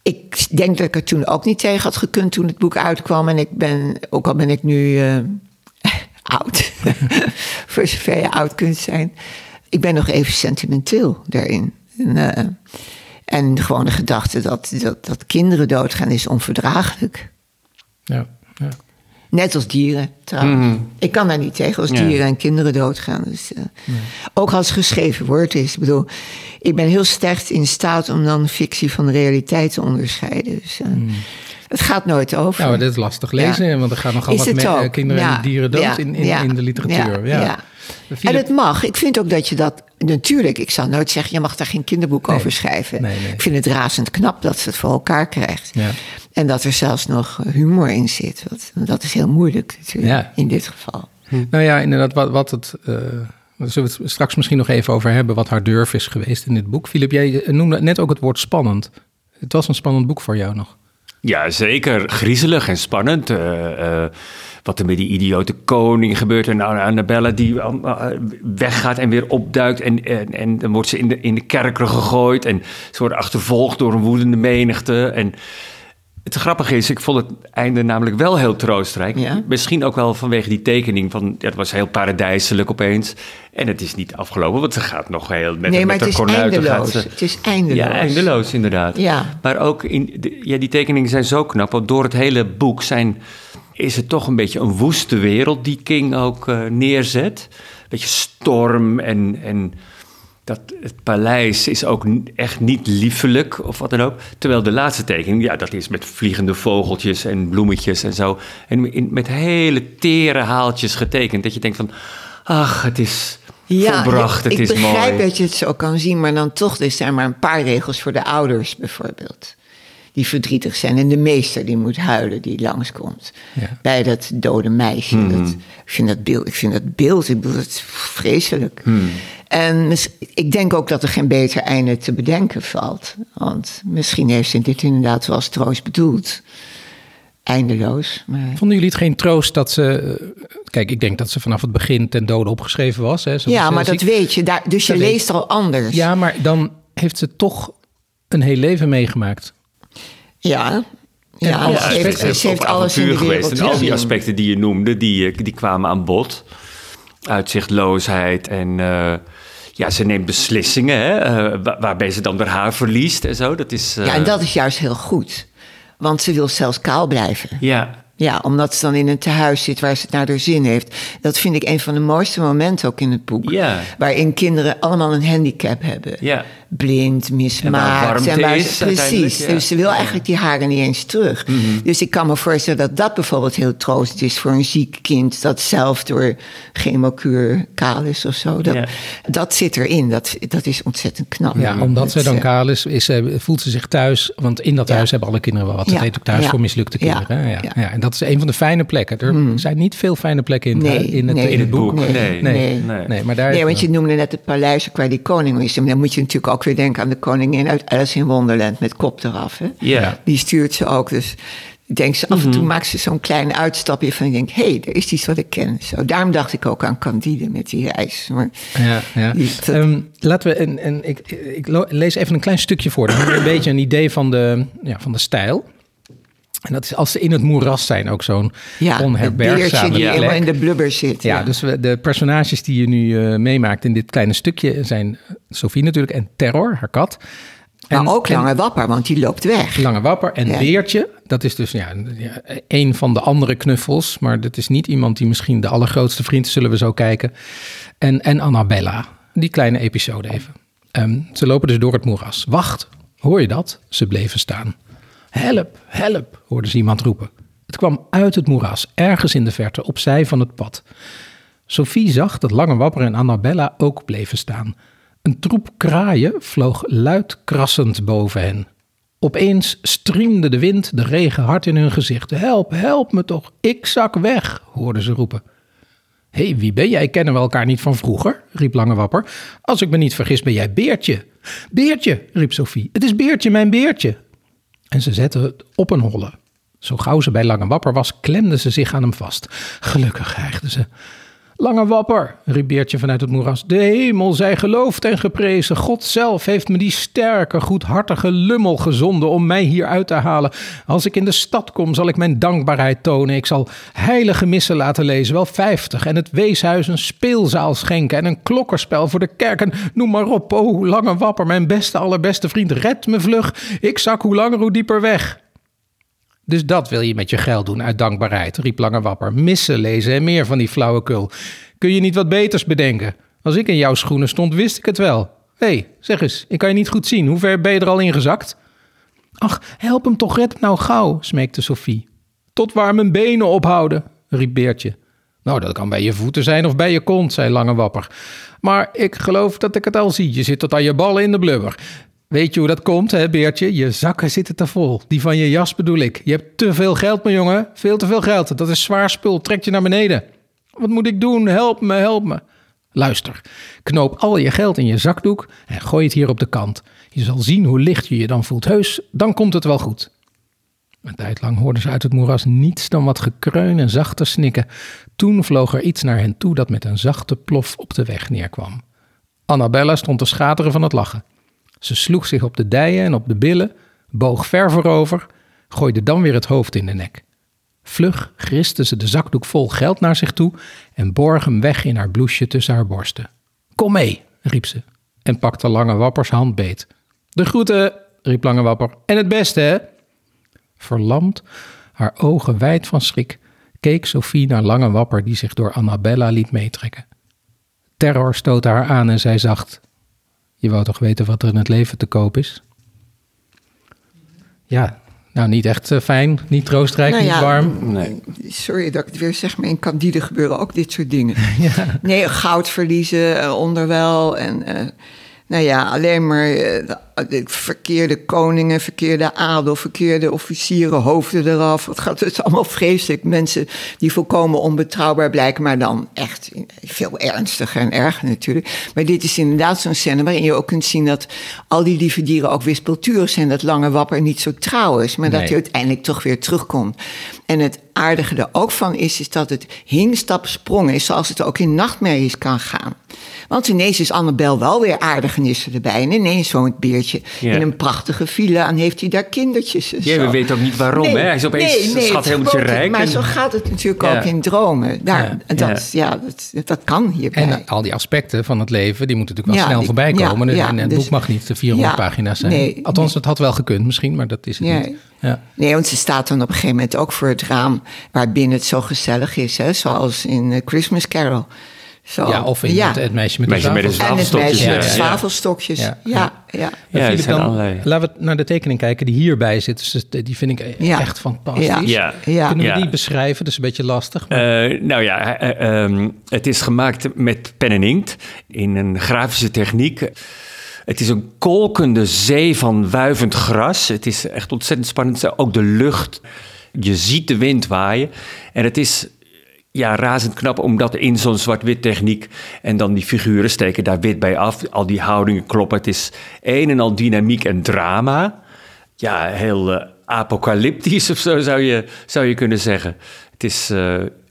Ik denk dat ik er toen ook niet tegen had gekund toen het boek uitkwam. En ik ben, ook al ben ik nu eh, oud, voor zover je oud kunt zijn. Ik ben nog even sentimenteel daarin. En, eh, en gewoon de gedachte dat, dat, dat kinderen doodgaan is onverdraaglijk. Ja, ja. Net als dieren trouwens. Ik kan daar niet tegen als Mhm. Ja. dieren en kinderen doodgaan. Dus, eh, Ook als geschreven woord is. Ik bedoel, ik ben heel sterk in staat om dan fictie van de realiteit te onderscheiden. Dus, eh, Het gaat nooit over. Nou, dat is lastig lezen, want er gaan nogal Is wat me- eh, kinderen Ja, en dieren dood ja, in, in, ja, in de literatuur. Ja, ja. En het mag. Ik vind ook dat je dat. Natuurlijk, ik zou nooit zeggen: je mag daar geen kinderboek over schrijven. Nee, nee. Ik vind het razend knap dat ze het voor elkaar krijgt. Ja. En dat er zelfs nog humor in zit. Want dat is heel moeilijk natuurlijk, Ja. in dit geval. Nou ja, inderdaad, wat, wat het. eh, daar zullen we het straks misschien nog even over hebben, wat haar durf is geweest in dit boek. Filip, jij noemde net ook het woord spannend. Het was een spannend boek voor jou nog. Ja, zeker. Griezelig en spannend. Eh, eh, wat er met die idiote koning gebeurt. En Annabella die eh, weggaat en weer opduikt. En, en, en dan wordt ze in de, in de kerker gegooid. En ze wordt achtervolgd door een woedende menigte. En het grappige is, ik vond het einde namelijk wel heel troostrijk. Ja. Misschien ook wel vanwege die tekening van... Ja, het was heel paradijselijk opeens. En het is niet afgelopen, want ze gaat nog heel... Met, nee, maar met het haar is eindeloos. ze- Het is eindeloos. ja, eindeloos inderdaad. Ja. Maar ook in de, ja, die tekeningen zijn zo knap. Want door het hele boek zijn, is het toch een beetje een woeste wereld die King ook eh, neerzet. Een beetje storm en, en dat, het paleis is ook echt niet liefelijk of wat dan ook. Terwijl de laatste tekening, ja, dat is met vliegende vogeltjes en bloemetjes en zo. En in, met hele tere haaltjes getekend. Dat je denkt van, ach, het is volbracht, het ik is begrijp mooi. dat je het zo kan zien, maar dan toch er maar een paar regels voor de ouders bijvoorbeeld. Die verdrietig zijn. En de meester die moet huilen, die langskomt. Ja. Bij dat dode meisje. Hmm. Dat, ik, vind dat beeld, ik vind dat beeld, ik bedoel, is vreselijk. Hmm. En ik denk ook dat er geen beter einde te bedenken valt. Want misschien heeft ze dit inderdaad wel als troost bedoeld. Eindeloos. Maar... Vonden jullie het geen troost dat ze. eh, Kijk, ik denk dat ze vanaf het begin ten dode opgeschreven was. Hè? Ze Ja, maar dat ziek. weet je. Daar, dus je Dat leest al anders. Ja, maar dan heeft ze toch een heel leven meegemaakt. Ja, ja, ze heeft, heeft alles in de geweest. En al die aspecten die je noemde, die, eh, die kwamen aan bod. Uitzichtloosheid en eh, ja, ze neemt beslissingen hè, eh, wa- waarbij ze dan weer haar verliest en zo. Dat is, Ja, en dat is juist heel goed. Want ze wil zelfs kaal blijven. Ja, Ja, omdat ze dan in een tehuis zit waar ze het naar haar zin heeft. Dat vind ik een van de mooiste momenten ook in het boek. Ja. Waarin kinderen allemaal een handicap hebben. Ja. Blind, mismaakt. warmte waar is precies. ja. Mhm. Dus ze wil eigenlijk die haren niet eens terug. Dus ik kan me voorstellen dat dat bijvoorbeeld heel troostend is voor een ziek kind. Dat zelf door chemokuur kaal is of zo. Dat, Ja. dat zit erin. Dat, dat is ontzettend knap. Ja, omdat Dat, zij dan eh, kaal is, is, ze- voelt ze zich thuis. Want in dat Ja. huis hebben alle kinderen wel wat. Ja. Dat heet ook thuis Ja. voor mislukte kinderen. hè? Ja. Ja. Ja. en dat is een van de fijne plekken. Er zijn niet veel fijne plekken in. Nee, in, het, nee. in het boek. Nee, Nee, nee, nee, nee. maar daar Nee, is- want je noemde net het paleis waar die koning is. En dan moet je natuurlijk ook weer denken aan de koningin uit Alice in Wonderland met kop eraf. Hè? Ja. Die stuurt ze ook. Dus denk ze af en toe Mhm. maakt ze zo'n klein uitstapje van denk, hé, hey, er is iets wat ik ken. Zo, daarom dacht ik ook aan Candide met die reis. Maar, Ja, ja. Die- dat- Ehm, laten we, en, en ik, ik lees even een klein stukje voor. Dan hebben we een beetje een idee van de, ja, van de stijl. En dat is als ze in het moeras zijn ook zo'n ja, onherbergzame die helemaal plek. in de blubber zit. Ja, dus we, de personages die je nu eh, meemaakt in dit kleine stukje zijn Sophie natuurlijk en Terror, haar kat. maar En- ook en- Lange Wapper, want die loopt weg. Lange Wapper en Ja. Beertje. Dat is dus ja, een van de andere knuffels. Maar dat is niet iemand die misschien de allergrootste vriend is, zullen we zo kijken. En, en Annabella. Die kleine episode even. Ehm, ze lopen dus door het moeras. Wacht, hoor je dat? Ze bleven staan. Help, help, hoorden ze iemand roepen. Het kwam uit het moeras, ergens in de verte, opzij van het pad. Sophie zag dat Lange Wapper en Annabella ook bleven staan. Een troep kraaien vloog luid krassend boven hen. Opeens striemde de wind de regen hard in hun gezicht. Help, help me toch, ik zak weg, hoorden ze roepen. Hé, hey, wie ben jij? Kennen we elkaar niet van vroeger? riep Lange Wapper. Als ik me niet vergis, ben jij Beertje. Beertje, riep Sophie. Het is Beertje, mijn Beertje. En ze zette het op een holle. Zo gauw ze bij Lange Wapper was, klemde ze zich aan hem vast. Gelukkig hijgde ze. Lange Wapper, riep Beertje vanuit het moeras. De hemel zij geloofd en geprezen. God zelf heeft me die sterke, goedhartige lummel gezonden om mij hier uit te halen. Als ik in de stad kom, zal ik mijn dankbaarheid tonen. Ik zal heilige missen laten lezen, wel vijftig. En het weeshuis een speelzaal schenken en een klokkerspel voor de kerk. En noem maar op, oh, Lange Wapper, mijn beste, allerbeste vriend, red me vlug. Ik zak hoe langer, hoe dieper weg. Dus dat wil je met je geld doen uit dankbaarheid, riep Lange Wapper. Missen lezen en meer van die flauwekul. Kun je niet wat beters bedenken? Als ik in jouw schoenen stond, wist ik het wel. Hé, hey, zeg eens, ik kan je niet goed zien. Hoe ver ben je er al ingezakt? Ach, help hem toch, red nou gauw, smeekte Sophie. Tot waar mijn benen ophouden, riep Beertje. Nou, dat kan bij je voeten zijn of bij je kont, zei Lange Wapper. Maar ik geloof dat ik het al zie. Je zit tot aan je ballen in de blubber. Weet je hoe dat komt, hè, Beertje? Je zakken zitten te vol. Die van je jas bedoel ik. Je hebt te veel geld, mijn jongen. Veel te veel geld. Dat is zwaar spul. Trek je naar beneden. Wat moet ik doen? Help me, help me. Luister, knoop al je geld in je zakdoek en gooi het hier op de kant. Je zal zien hoe licht je je dan voelt. Heus, dan komt het wel goed. Een tijd lang hoorden ze uit het moeras niets dan wat gekreun en zachte snikken. Toen vloog er iets naar hen toe dat met een zachte plof op de weg neerkwam. Annabella stond te schateren van het lachen. Ze sloeg zich op de dijen en op de billen, boog ver voorover, gooide dan weer het hoofd in de nek. Vlug griste ze de zakdoek vol geld naar zich toe en borg hem weg in haar bloesje tussen haar borsten. Kom mee, riep ze en pakte Lange Wappers hand beet. De groeten, riep Lange Wapper. En het beste, hè? Verlamd, haar ogen wijd van schrik, keek Sophie naar Lange Wapper die zich door Annabella liet meetrekken. Terror stootte haar aan en zei zacht: Je wou toch weten wat er in het leven te koop is? Ja, nou niet echt eh, fijn, niet troostrijk, Nou niet ja, warm. Nee. Sorry dat ik het weer zeg, maar in Candide gebeuren ook dit soort dingen. Nee, goud verliezen, eh, onderwel en... eh, nou ja, alleen maar eh, de, de verkeerde koningen, verkeerde adel, verkeerde officieren, hoofden eraf. Het gaat het is allemaal vreselijk. Mensen die volkomen onbetrouwbaar blijken, maar dan echt veel ernstiger en erger natuurlijk. Maar dit is inderdaad zo'n scène waarin je ook kunt zien dat al die lieve dieren ook wispelturig zijn. Dat Lange Wapper niet zo trouw is, maar dat hij uiteindelijk toch weer terugkomt. En het aardige er ook van is, is dat het hingstap sprong is, zoals het ook in nachtmerries kan gaan. Want ineens is Annabel wel weer aardig en is er erbij. En ineens woont Beertje Ja. in een prachtige villa en heeft hij daar kindertjes. En Ja, zo. we weten ook niet waarom, hè? Hij is opeens schat het helemaal spook- rijk. Maar en- zo gaat het natuurlijk Ja. ook in dromen. Daar, Dat, ja. dat, dat kan hierbij. En al die aspecten van het leven, die moeten natuurlijk wel Ja, snel die- voorbij komen. ja, ja, en het dus- boek mag niet de 400 Ja, pagina's zijn. nee, Althans, nee. het had wel gekund misschien, maar dat is het Nee. niet. Ja. Nee, want ze staat dan op een gegeven moment ook voor het raam... waarbinnen het zo gezellig is, hè? zoals in eh, Christmas Carol. Zo, ja, of in ja. Het, het meisje met de Meisje met de zwavel. En het zwavelstokjes, meisje ja, met de ja. zwavelstokjes. Ja. Ja, ja. ja. Ja, Filip, het zijn dan, allerlei. laten we naar de tekening kijken die hierbij zit. Dus die vind ik Ja. echt fantastisch. Ja. Ja. Ja. Kunnen we Ja. die beschrijven? Dat is een beetje lastig. Maar Eh, nou ja, eh, ehm, het is gemaakt met pen en inkt in een grafische techniek. Het is een kolkende zee van wuivend gras. Het is echt ontzettend spannend. Ook de lucht. je ziet de wind waaien. En het is ja, razend knap, omdat in zo'n zwart-wit techniek... en dan die figuren steken daar wit bij af. Al die houdingen kloppen. Het is een en al dynamiek en drama. Ja, heel uh, apocalyptisch of zo zou je, zou je kunnen zeggen. Het is... Uh,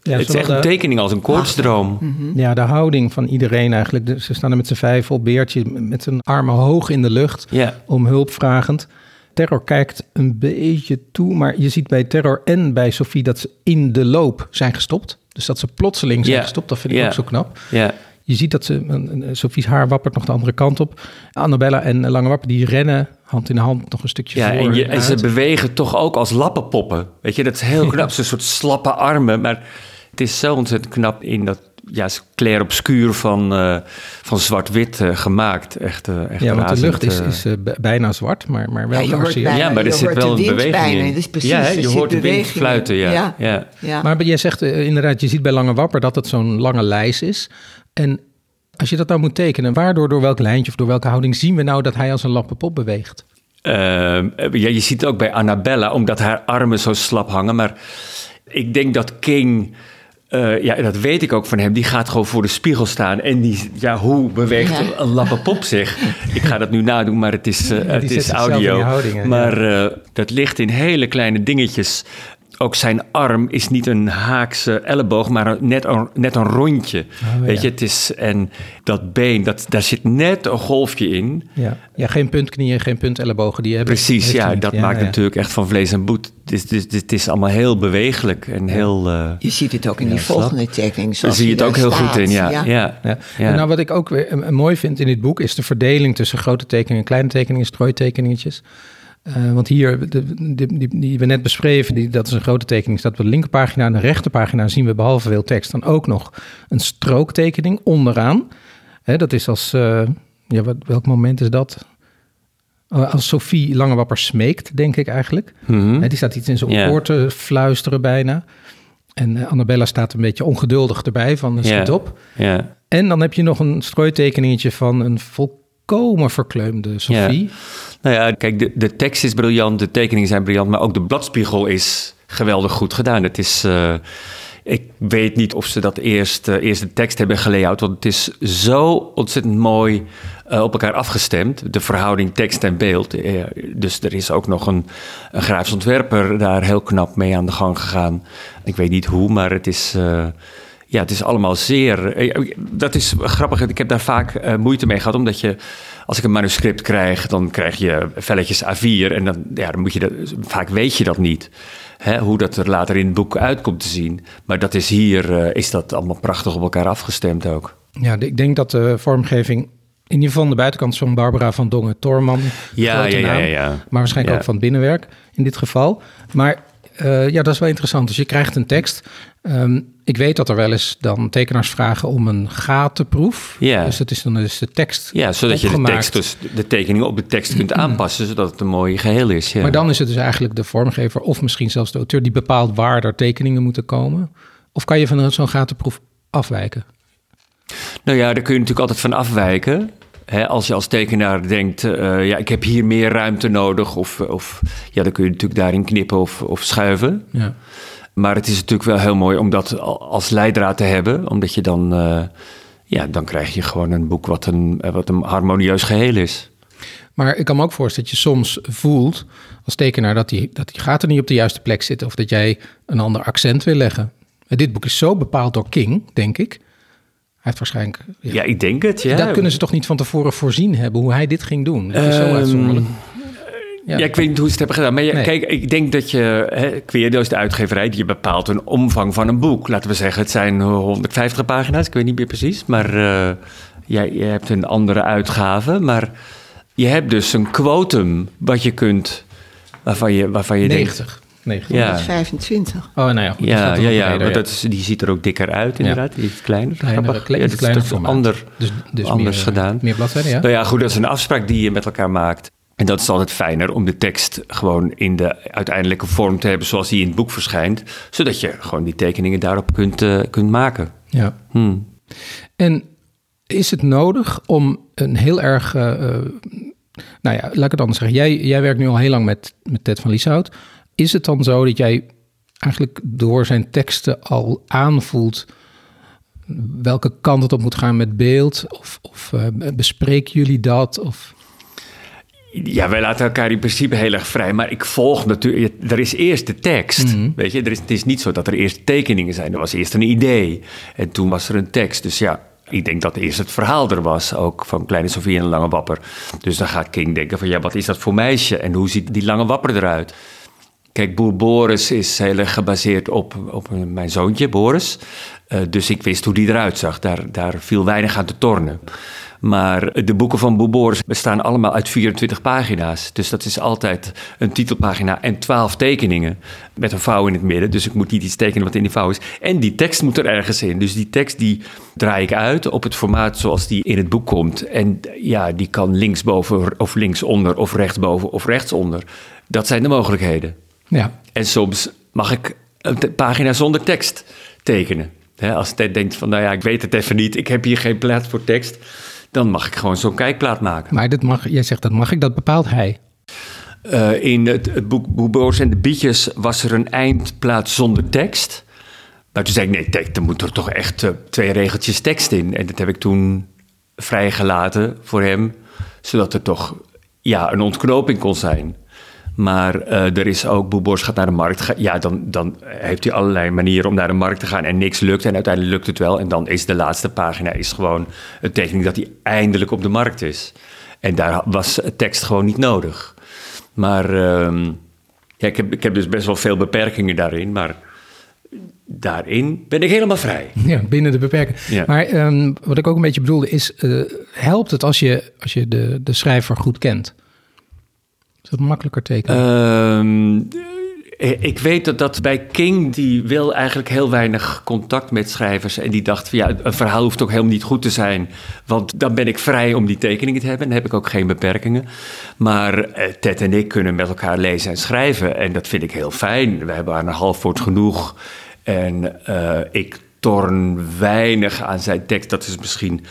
ja, het is echt een tekening als een koortsdroom. Mhm. Ja, de houding van iedereen eigenlijk. Ze staan er met z'n vijf op beertje, met zijn armen hoog in de lucht, om hulp vragend. Terror kijkt een beetje toe, maar je ziet bij Terror en bij Sophie dat ze in de loop zijn gestopt. Dus dat ze plotseling zijn gestopt, dat vind ik ook zo knap. Ja. Je ziet dat ze, Sophie's haar wappert nog de andere kant op. Annabella en Lange Wapper, die rennen hand in hand nog een stukje ja, voor. En, je, en ze bewegen toch ook als lappenpoppen. Weet je, dat is heel knap. Zo'n soort slappe armen, maar het is zo ontzettend knap in dat ja, clair obscuur van, uh, van zwart-wit uh, gemaakt. Echt, uh, echt ja, want de lucht is, is bijna zwart, maar, maar wel ja, bijna, ja, maar er zit wel een beweging bijna. in. Dus precies, ja, je, hoort de wind fluiten, ja. Ja. ja. ja. Maar jij zegt inderdaad, je ziet bij Lange Wapper dat het zo'n lange lijst is. En als je dat nou moet tekenen, waardoor, door welk lijntje of door welke houding zien we nou dat hij als een lappenpop beweegt? Ehm, ja, je ziet het ook bij Annabella, omdat haar armen zo slap hangen. Maar ik denk dat King uh, ja, dat weet ik ook van hem. Die gaat gewoon voor de spiegel staan. En die, ja, hoe beweegt ja. een lappenpop zich? ik ga dat nu nadoen, maar het is, uh, ja, het is audio. Houdingen, maar uh, dat ligt in hele kleine dingetjes ook zijn arm is niet een haakse elleboog, maar net een, net een rondje. Oh, Weet je, het is. En dat been, dat, daar zit net een golfje in. Ja, ja geen puntknieën, geen puntellebogen. Die hebben, Precies, ja, dat maakt natuurlijk echt van vlees en bloed. Het is, het, is, allemaal heel bewegelijk en heel. Uh, je ziet het ook in die volgende tekening. Daar zie je het ook heel goed in, ja. ja. ja. En nou, wat ik ook weer mooi vind in dit boek is de verdeling tussen grote tekeningen en kleine tekeningen, strooitekeningetjes. Uh, want hier, de, die, die, we net beschreven, die, dat is een grote tekening, staat op de linkerpagina. En de rechterpagina zien we behalve veel tekst dan ook nog een strooktekening onderaan. Hè, dat is als, uh, ja, wat, welk moment is dat? Uh, als Sophie Langewapper smeekt, denk ik eigenlijk. Mm -hmm. die staat iets in zijn yeah. oor te fluisteren bijna. En Annabella staat een beetje ongeduldig erbij van schiet yeah. op. Yeah. En dan heb je nog een strooitekeningetje van een volkomen verkleumde Sophie. Nou ja, kijk, de, de tekst is briljant, de tekeningen zijn briljant, maar ook de bladspiegel is geweldig goed gedaan. Het is. Uh, ik weet niet of ze dat eerst, uh, eerst de tekst hebben gelayout, want het is zo ontzettend mooi uh, op elkaar afgestemd. De verhouding tekst en beeld. dus er is ook nog een, een grafisch ontwerper daar heel knap mee aan de gang gegaan. Ik weet niet hoe, maar het is. ja, het is allemaal zeer. dat is grappig. Ik heb daar vaak moeite mee gehad, omdat je als ik een manuscript krijg, dan krijg je velletjes A4 en dan, ja, dan moet je dat, vaak weet je dat niet. Hè, hoe dat er later in het boek uitkomt te zien. Maar dat is hier, uh, is dat allemaal prachtig op elkaar afgestemd ook. Ja, ik denk dat de vormgeving in ieder geval aan de buitenkant van Barbara van Dongen, Torman, ja, ja, ja, ja, ja, maar waarschijnlijk ook van het binnenwerk in dit geval. Maar uh, ja, dat is wel interessant. Dus je krijgt een tekst. Um, ik weet dat er wel eens dan tekenaars vragen om een gatenproef. Ja. Dus dat is dan dus de tekst. Ja, zodat je de tekst, dus de tekeningen op de tekst kunt aanpassen, zodat het een mooi geheel is. Ja. Maar dan is het dus eigenlijk de vormgever of misschien zelfs de auteur die bepaalt waar er tekeningen moeten komen. Of kan je van zo'n gatenproef afwijken? Nou ja, daar kun je natuurlijk altijd van afwijken als je als tekenaar denkt, uh, ja, ik heb hier meer ruimte nodig, of, of ja, dan kun je natuurlijk daarin knippen of, of schuiven. Ja. Maar het is natuurlijk wel heel mooi om dat als leidraad te hebben, omdat je dan, uh, ja, dan krijg je gewoon een boek wat een, wat een harmonieus geheel is. Maar ik kan me ook voorstellen dat je soms voelt als tekenaar dat die, dat die gaten niet op de juiste plek zitten of dat jij een ander accent wil leggen. Dit boek is zo bepaald door King, denk ik, heeft waarschijnlijk... Ja. ik denk het, ja. Dat kunnen ze toch niet van tevoren voorzien hebben, hoe hij dit ging doen? Dat is zo ehm, uitzonderlijk. Ja. ja. ik weet niet hoe ze het hebben gedaan. Maar kijk, ik denk dat je... Hè, Queerdo is de uitgeverij, die bepaalt een omvang van een boek. Laten we zeggen, het zijn 150 pagina's. Ik weet niet meer precies. Maar uh, jij, je hebt een andere uitgave. Maar je hebt dus een quotum wat je kunt... Waarvan je, waarvan je 90. denkt... 925. Oh, nou ja. Goed, ja, ja, ja, maar dat is, die ziet er ook dikker uit, inderdaad. Die is kleiner. Kleinere, kle ja, kleiner is ander, dus, dus anders meer, gedaan. Meer bladzijden, ja. Nou ja, goed, dat is een afspraak die je met elkaar maakt. En dat is altijd fijner om de tekst gewoon in de uiteindelijke vorm te hebben zoals die in het boek verschijnt. Zodat je gewoon die tekeningen daarop kunt, uh, kunt maken. Ja. Hmm. En is het nodig om een heel erg. Uh, nou ja, laat ik het anders zeggen. Jij, jij werkt nu al heel lang met, met Ted van Lieshout. Is het dan zo dat jij eigenlijk door zijn teksten al aanvoelt welke kant het op moet gaan met beeld? Of, of uh, bespreken jullie dat? Of... Ja, wij laten elkaar in principe heel erg vrij. Maar ik volg natuurlijk. Er is eerst de tekst. Mhm. Weet je, er is, het is niet zo dat er eerst tekeningen zijn. Er was eerst een idee. En toen was er een tekst. Dus ja, ik denk dat eerst het verhaal er was, ook van Kleine Sofie en Lange Wapper. Dus dan gaat King denken van ja, wat is dat voor meisje en hoe ziet die Lange Wapper eruit? Kijk, Boer Boris is heel erg gebaseerd op, op mijn zoontje, Boris. Uh, dus ik wist hoe die eruit zag. Daar, daar viel weinig aan te tornen. Maar de boeken van Boer Boris bestaan allemaal uit 24 pagina's. Dus dat is altijd een titelpagina en 12 tekeningen. Met een vouw in het midden. Dus ik moet niet iets tekenen wat in die vouw is. En die tekst moet er ergens in. Dus die tekst die draai ik uit op het formaat zoals die in het boek komt. En ja, die kan linksboven of linksonder of rechtsboven of rechtsonder. Dat zijn de mogelijkheden. Ja. En soms mag ik een pagina zonder tekst tekenen. als Ted denkt van, nou ja, ik weet het even niet, ik heb hier geen plaats voor tekst, dan mag ik gewoon zo'n kijkplaat maken. Maar dit mag, jij zegt dat mag ik, dat bepaalt hij. Uh, in het, het boek Boeboos en de Bietjes was er een eindplaats zonder tekst. Maar toen zei ik, nee, tekst, dan moet er toch echt uh, twee regeltjes tekst in. En dat heb ik toen vrijgelaten voor hem, zodat er toch ja, een ontknoping kon zijn. Maar uh, er is ook, Boebors gaat naar de markt. Ja, dan, dan heeft hij allerlei manieren om naar de markt te gaan en niks lukt. En uiteindelijk lukt het wel. En dan is de laatste pagina is gewoon een tekening dat hij eindelijk op de markt is. En daar was tekst gewoon niet nodig. Maar uh, ja, ik, heb, ik heb dus best wel veel beperkingen daarin. Maar daarin ben ik helemaal vrij. Ja, binnen de beperkingen. Ja. Maar um, wat ik ook een beetje bedoelde is, uh, helpt het als je, als je de, de schrijver goed kent? Is dat makkelijker tekenen? Ehm, ik weet dat, dat bij King, die wil eigenlijk heel weinig contact met schrijvers. En die dacht van ja, een verhaal hoeft ook helemaal niet goed te zijn. Want dan ben ik vrij om die tekeningen te hebben. Dan heb ik ook geen beperkingen. Maar eh, Ted en ik kunnen met elkaar lezen en schrijven. En dat vind ik heel fijn. We hebben aan een half woord genoeg. En uh, ik torn weinig aan zijn tekst. Dat is misschien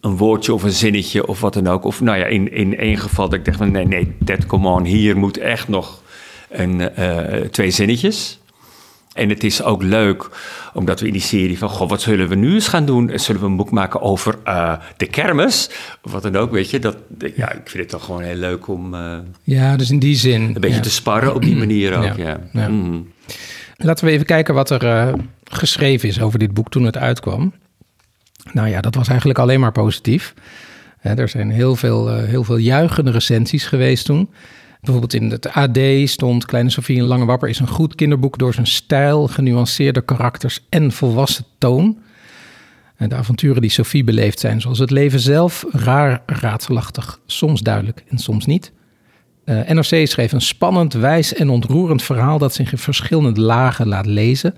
een woordje of een zinnetje of wat dan ook. Of nou ja, in, in één geval dat ik dacht van nee, nee, that come on, hier moet echt nog een, uh, twee zinnetjes. En het is ook leuk, omdat we in die serie van... Goh, wat zullen we nu eens gaan doen? Zullen we een boek maken over uh, de kermis? Of wat dan ook, weet je. Dat, ja, ik vind het toch gewoon heel leuk om... Uh, ja, dus in die zin... Een beetje te sparren op die manier ook, ja. ja. Mm. Laten we even kijken wat er geschreven is over dit boek toen het uitkwam. Nou ja, dat was eigenlijk alleen maar positief. er zijn heel veel, uh, heel veel juichende recensies geweest toen. Bijvoorbeeld in het AD stond Kleine Sofie en Lange Wapper is een goed kinderboek door zijn stijl, genuanceerde karakters en volwassen toon. En de avonturen die Sophie beleeft zijn, zoals het leven zelf, raar, raadselachtig, soms duidelijk en soms niet. Eh, NRC schreef een spannend, wijs en ontroerend verhaal dat zich in verschillende lagen laat lezen.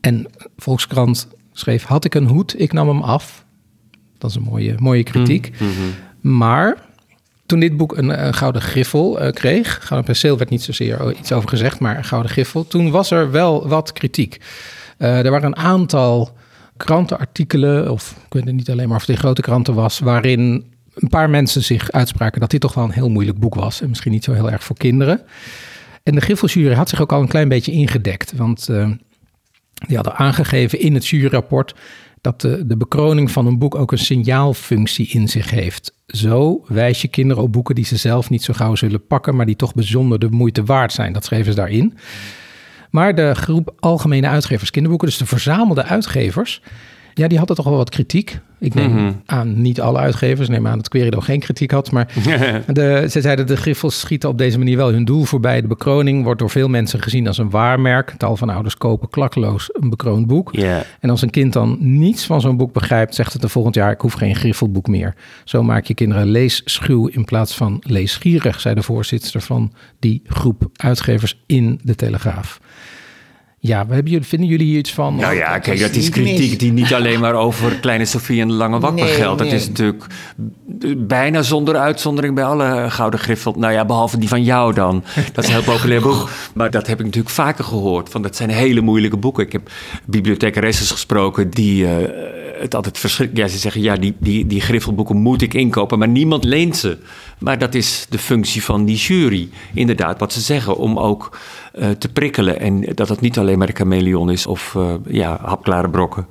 En Volkskrant schreef: Had ik een hoed, ik nam hem af. Dat is een mooie, mooie kritiek. Mm, mm-hmm. Maar toen dit boek een, gouden griffel uh, kreeg, gouden penseel werd niet zozeer iets over gezegd, maar een gouden griffel, toen was er wel wat kritiek. Uh, er waren een aantal krantenartikelen, of ik weet niet alleen maar of het in grote kranten was, waarin een paar mensen zich uitspraken dat dit toch wel een heel moeilijk boek was en misschien niet zo heel erg voor kinderen. En de Griffeljury had zich ook al een klein beetje ingedekt, want uh, die hadden aangegeven in het juryrapport dat de, de bekroning van een boek ook een signaalfunctie in zich heeft. Zo wijs je kinderen op boeken die ze zelf niet zo gauw zullen pakken, maar die toch bijzonder de moeite waard zijn. Dat schreven ze daarin. Maar de groep Algemene Uitgevers Kinderboeken, dus de verzamelde uitgevers, ja, die hadden toch wel wat kritiek. Ik neem mhm. aan, niet alle uitgevers, neem aan dat Querido geen kritiek had. Maar de, ze zeiden, de griffels schieten op deze manier wel hun doel voorbij. De bekroning wordt door veel mensen gezien als een waarmerk. Tal van ouders kopen klakkeloos een bekroond boek. En als een kind dan niets van zo'n boek begrijpt, zegt het de volgend jaar, ik hoef geen griffelboek meer. Zo maak je kinderen leesschuw in plaats van leesgierig, zei de voorzitter van die groep uitgevers in de Telegraaf. Ja, hebben jullie, vinden jullie hier iets van? Nou ja, kijk, dat is kritiek die niet alleen maar over Kleine Sofie en de Lange Wakker geldt. Dat is natuurlijk bijna zonder uitzondering bij alle Gouden Griffel. Nou ja, behalve die van jou dan. Dat is een heel populair boek. Maar dat heb ik natuurlijk vaker gehoord. Van, dat zijn hele moeilijke boeken. Ik heb bibliothecaresses gesproken die... Uh, het altijd verschrikkelijk. Ja, ze zeggen ja, die, die, die griffelboeken moet ik inkopen, maar niemand leent ze. Maar dat is de functie van die jury. Inderdaad, wat ze zeggen, om ook uh, te prikkelen. En dat het niet alleen maar de chameleon is of uh, ja, hapklare brokken.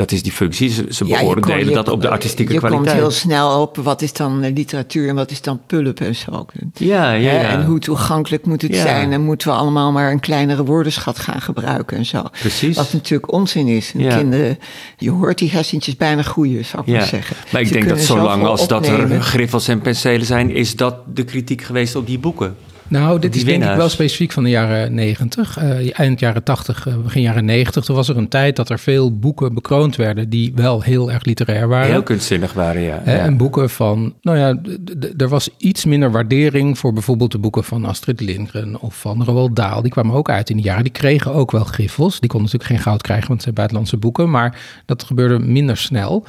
Dat is die functie. Ze, ze Ja, je beoordelen kom- je- dat op de artistieke je kwaliteit. komt heel snel op wat is dan eh, literatuur en wat is dan pulp en zo. Ja, ja. En hoe toegankelijk moet het Ja. zijn? En moeten we allemaal maar een kleinere woordenschat gaan gebruiken en zo. Precies. Wat natuurlijk onzin is. En. Kinderen, je hoort die hersentjes bijna groeien, zou ik maar zeggen. maar ik Ze denk dat zolang als dat er griffels en penselen zijn, is dat de kritiek geweest op die boeken. Nou, dit is denk ik wel specifiek van de jaren 90, eh, eind jaren 80, eh, begin jaren 90. Toen was er een tijd dat er veel boeken bekroond werden die wel heel erg literair waren. Heel kunstzinnig waren, ja. En boeken van, nou ja, er was iets minder waardering voor bijvoorbeeld de boeken van Astrid Lindgren of van Roald Dahl. Die kwamen ook uit in die jaren. Die kregen ook wel griffels. Die konden natuurlijk geen goud krijgen, want het zijn buitenlandse boeken. Maar dat gebeurde minder snel.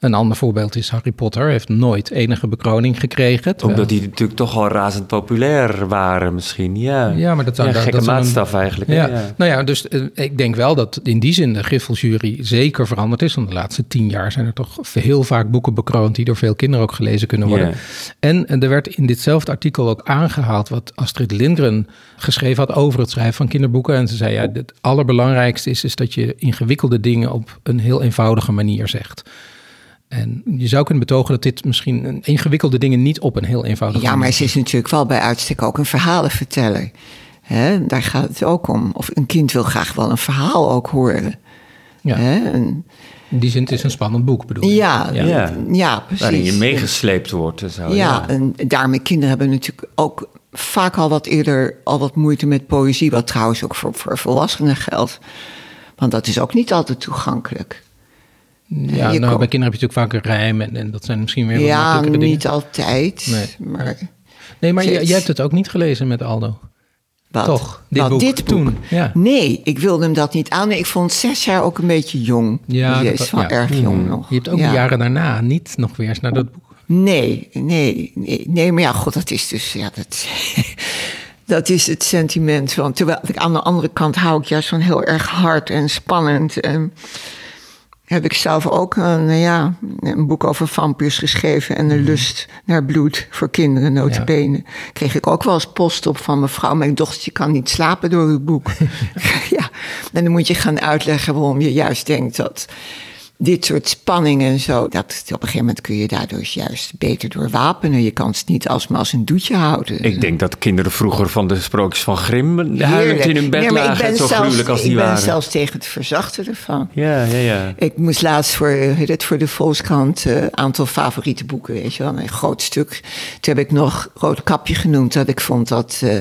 Een ander voorbeeld is Harry Potter. Heeft nooit enige bekroning gekregen. terwijl- Omdat die natuurlijk toch al razend populair waren misschien, ja. Ja, maar dat zou- Ja, gekke dat zou een- maatstaf eigenlijk. Ja, ja. nou ja, dus eh, ik denk wel dat in die zin de Griffeljury zeker veranderd is. Want de laatste tien jaar zijn er toch heel vaak boeken bekroond die door veel kinderen ook gelezen kunnen worden. Ja. En eh, er werd in ditzelfde artikel ook aangehaald wat Astrid Lindgren geschreven had over het schrijven van kinderboeken. En ze zei ja, het allerbelangrijkste is, is dat je ingewikkelde dingen op een heel eenvoudige manier zegt. En je zou kunnen betogen dat dit misschien een ingewikkelde dingen niet op een heel eenvoudige Ja, maar ze is natuurlijk wel bij uitstek ook een verhalenverteller. Hè, daar gaat het ook om. Of een kind wil graag wel een verhaal ook horen. Ja. In die zin, het is een spannend boek bedoel je? ja, ja. Ja. precies. Waarin je meegesleept wordt en zo. Ja, Ja, en daarmee kinderen hebben natuurlijk ook vaak al wat eerder al wat moeite met poëzie, wat trouwens ook voor, voor volwassenen geldt. Want dat is ook niet altijd toegankelijk. Ja, nou, bij kinderen heb je natuurlijk vaak een rijm en, en dat zijn misschien weer wat Ja, dingen. niet altijd. Nee. Maar Nee, maar jij, hebt het ook niet gelezen met Aldo. wat? Toch, dit Wat, boek dit boek? toen, ja. Nee, ik wilde hem dat niet aan. Ik vond zes jaar ook een beetje jong. Ja, Die is wel ja. erg jong nog. Je hebt ook Ja. jaren daarna niet nog weer eens naar dat boek. Nee, nee, nee, nee, maar ja, god, dat is dus, ja, dat, dat is het sentiment. Want terwijl ik aan de andere kant hou ik juist van heel erg hard en spannend. En heb ik zelf ook een, nou ja, een boek over vampiers geschreven en de lust naar bloed voor kinderen, notabene. Kreeg ik ook wel eens post op van mevrouw, mijn dochtertje kan niet slapen door uw boek. ja, en dan moet je gaan uitleggen waarom je juist denkt dat dit soort spanning en zo, dat op een gegeven moment kun je daardoor juist beter doorwapenen. Je kan het niet alsmaar als een doetje houden. Ik denk dat kinderen vroeger van de sprookjes van Grimm huilend in hun bed ik lagen. ben Zo zelfs- gruwelijk als die Ik ben waren. zelfs tegen het verzachten ervan. Ja, ja, ja. Ik moest laatst voor, heet het, voor de Volkskrant een aantal favoriete boeken, weet je wel, een groot stuk. Toen heb ik nog Roodkapje genoemd, dat ik vond dat, eh,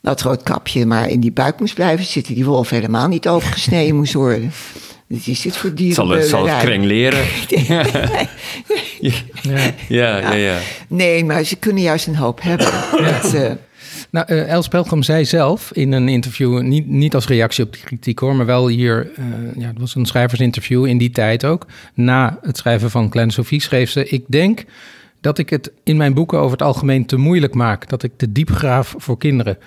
dat Roodkapje maar in die buik moest blijven zitten. Die wolf helemaal niet overgesneden moest worden. Dus zit voor dieren. Zal het, zal het kreng leren? Ja, ja, ja. ja. Nee, maar ze kunnen juist een hoop hebben. Dat, eh, Nou, eh Els Pelgrim zei zelf in een interview, niet, niet als reactie op de kritiek hoor, maar wel hier, eh, ja, het was een schrijversinterview in die tijd ook. Na het schrijven van Kleine Sophie schreef ze, ik denk dat ik het in mijn boeken over het algemeen te moeilijk maak, dat ik te diep graaf voor kinderen.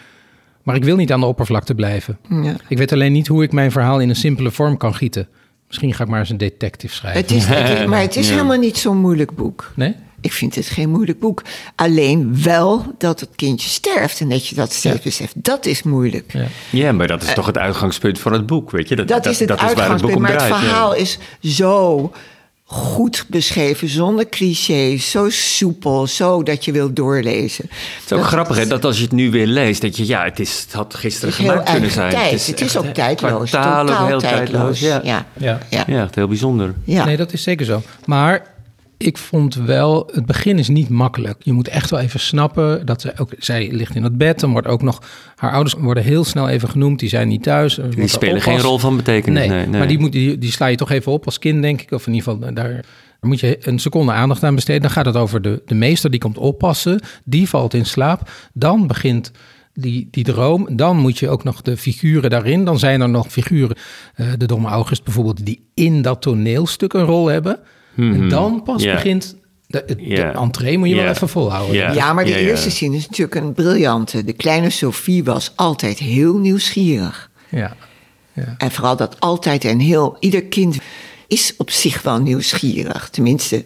Maar ik wil niet aan de oppervlakte blijven. ja. Ik weet alleen niet hoe ik mijn verhaal in een simpele vorm kan gieten. Misschien ga ik maar eens een detective schrijven. het is, het is- maar het is Ja. helemaal niet zo'n moeilijk boek. Nee? Ik vind het geen moeilijk boek. Alleen wel dat het kindje sterft en dat je dat steeds Ja. beseft. Dat is moeilijk. Ja. Ja, maar dat is toch het uitgangspunt van het boek, weet je? Dat, is het waar het boek uitgangspunt. om maar het draait, verhaal is zo goed beschreven, zonder clichés, zo soepel, zo dat je wilt doorlezen. Het is ook grappig, hè, dat als je het nu weer leest, dat je, ja, het, is, het had gisteren Het is heel gemaakt kunnen zijn. tijd. Het is echt, ook hè, tijdloos. ook Totaal heel tijdloos. Ja. Ja. Ja. Ja. ja, echt heel bijzonder. Ja. Nee, dat is zeker zo. Maar ik vond wel, het begin is niet makkelijk. Je moet echt wel even snappen dat zij ook, zij ligt in het bed. Dan wordt ook nog, haar ouders worden heel snel even genoemd. Die zijn niet thuis. Die spelen geen rol van betekenis. Nee, Nee, nee. maar die, moet, die, die sla je toch even op als kind, denk ik. Of in ieder geval, daar, daar moet je een seconde aandacht aan besteden. Dan gaat het over de, de meester, die komt oppassen. Die valt in slaap. Dan begint die, die droom. Dan moet je ook nog de figuren daarin. Dan zijn er nog figuren, eh, de domme August bijvoorbeeld... die in dat toneelstuk een rol hebben. En dan pas Mhm. Begint... De, de entree moet je wel even volhouden. Ja. Ja, maar de eerste zin is natuurlijk een briljante. De kleine Sophie was altijd heel nieuwsgierig. Ja. ja. En vooral dat altijd en heel... Ieder kind is op zich wel nieuwsgierig. Tenminste,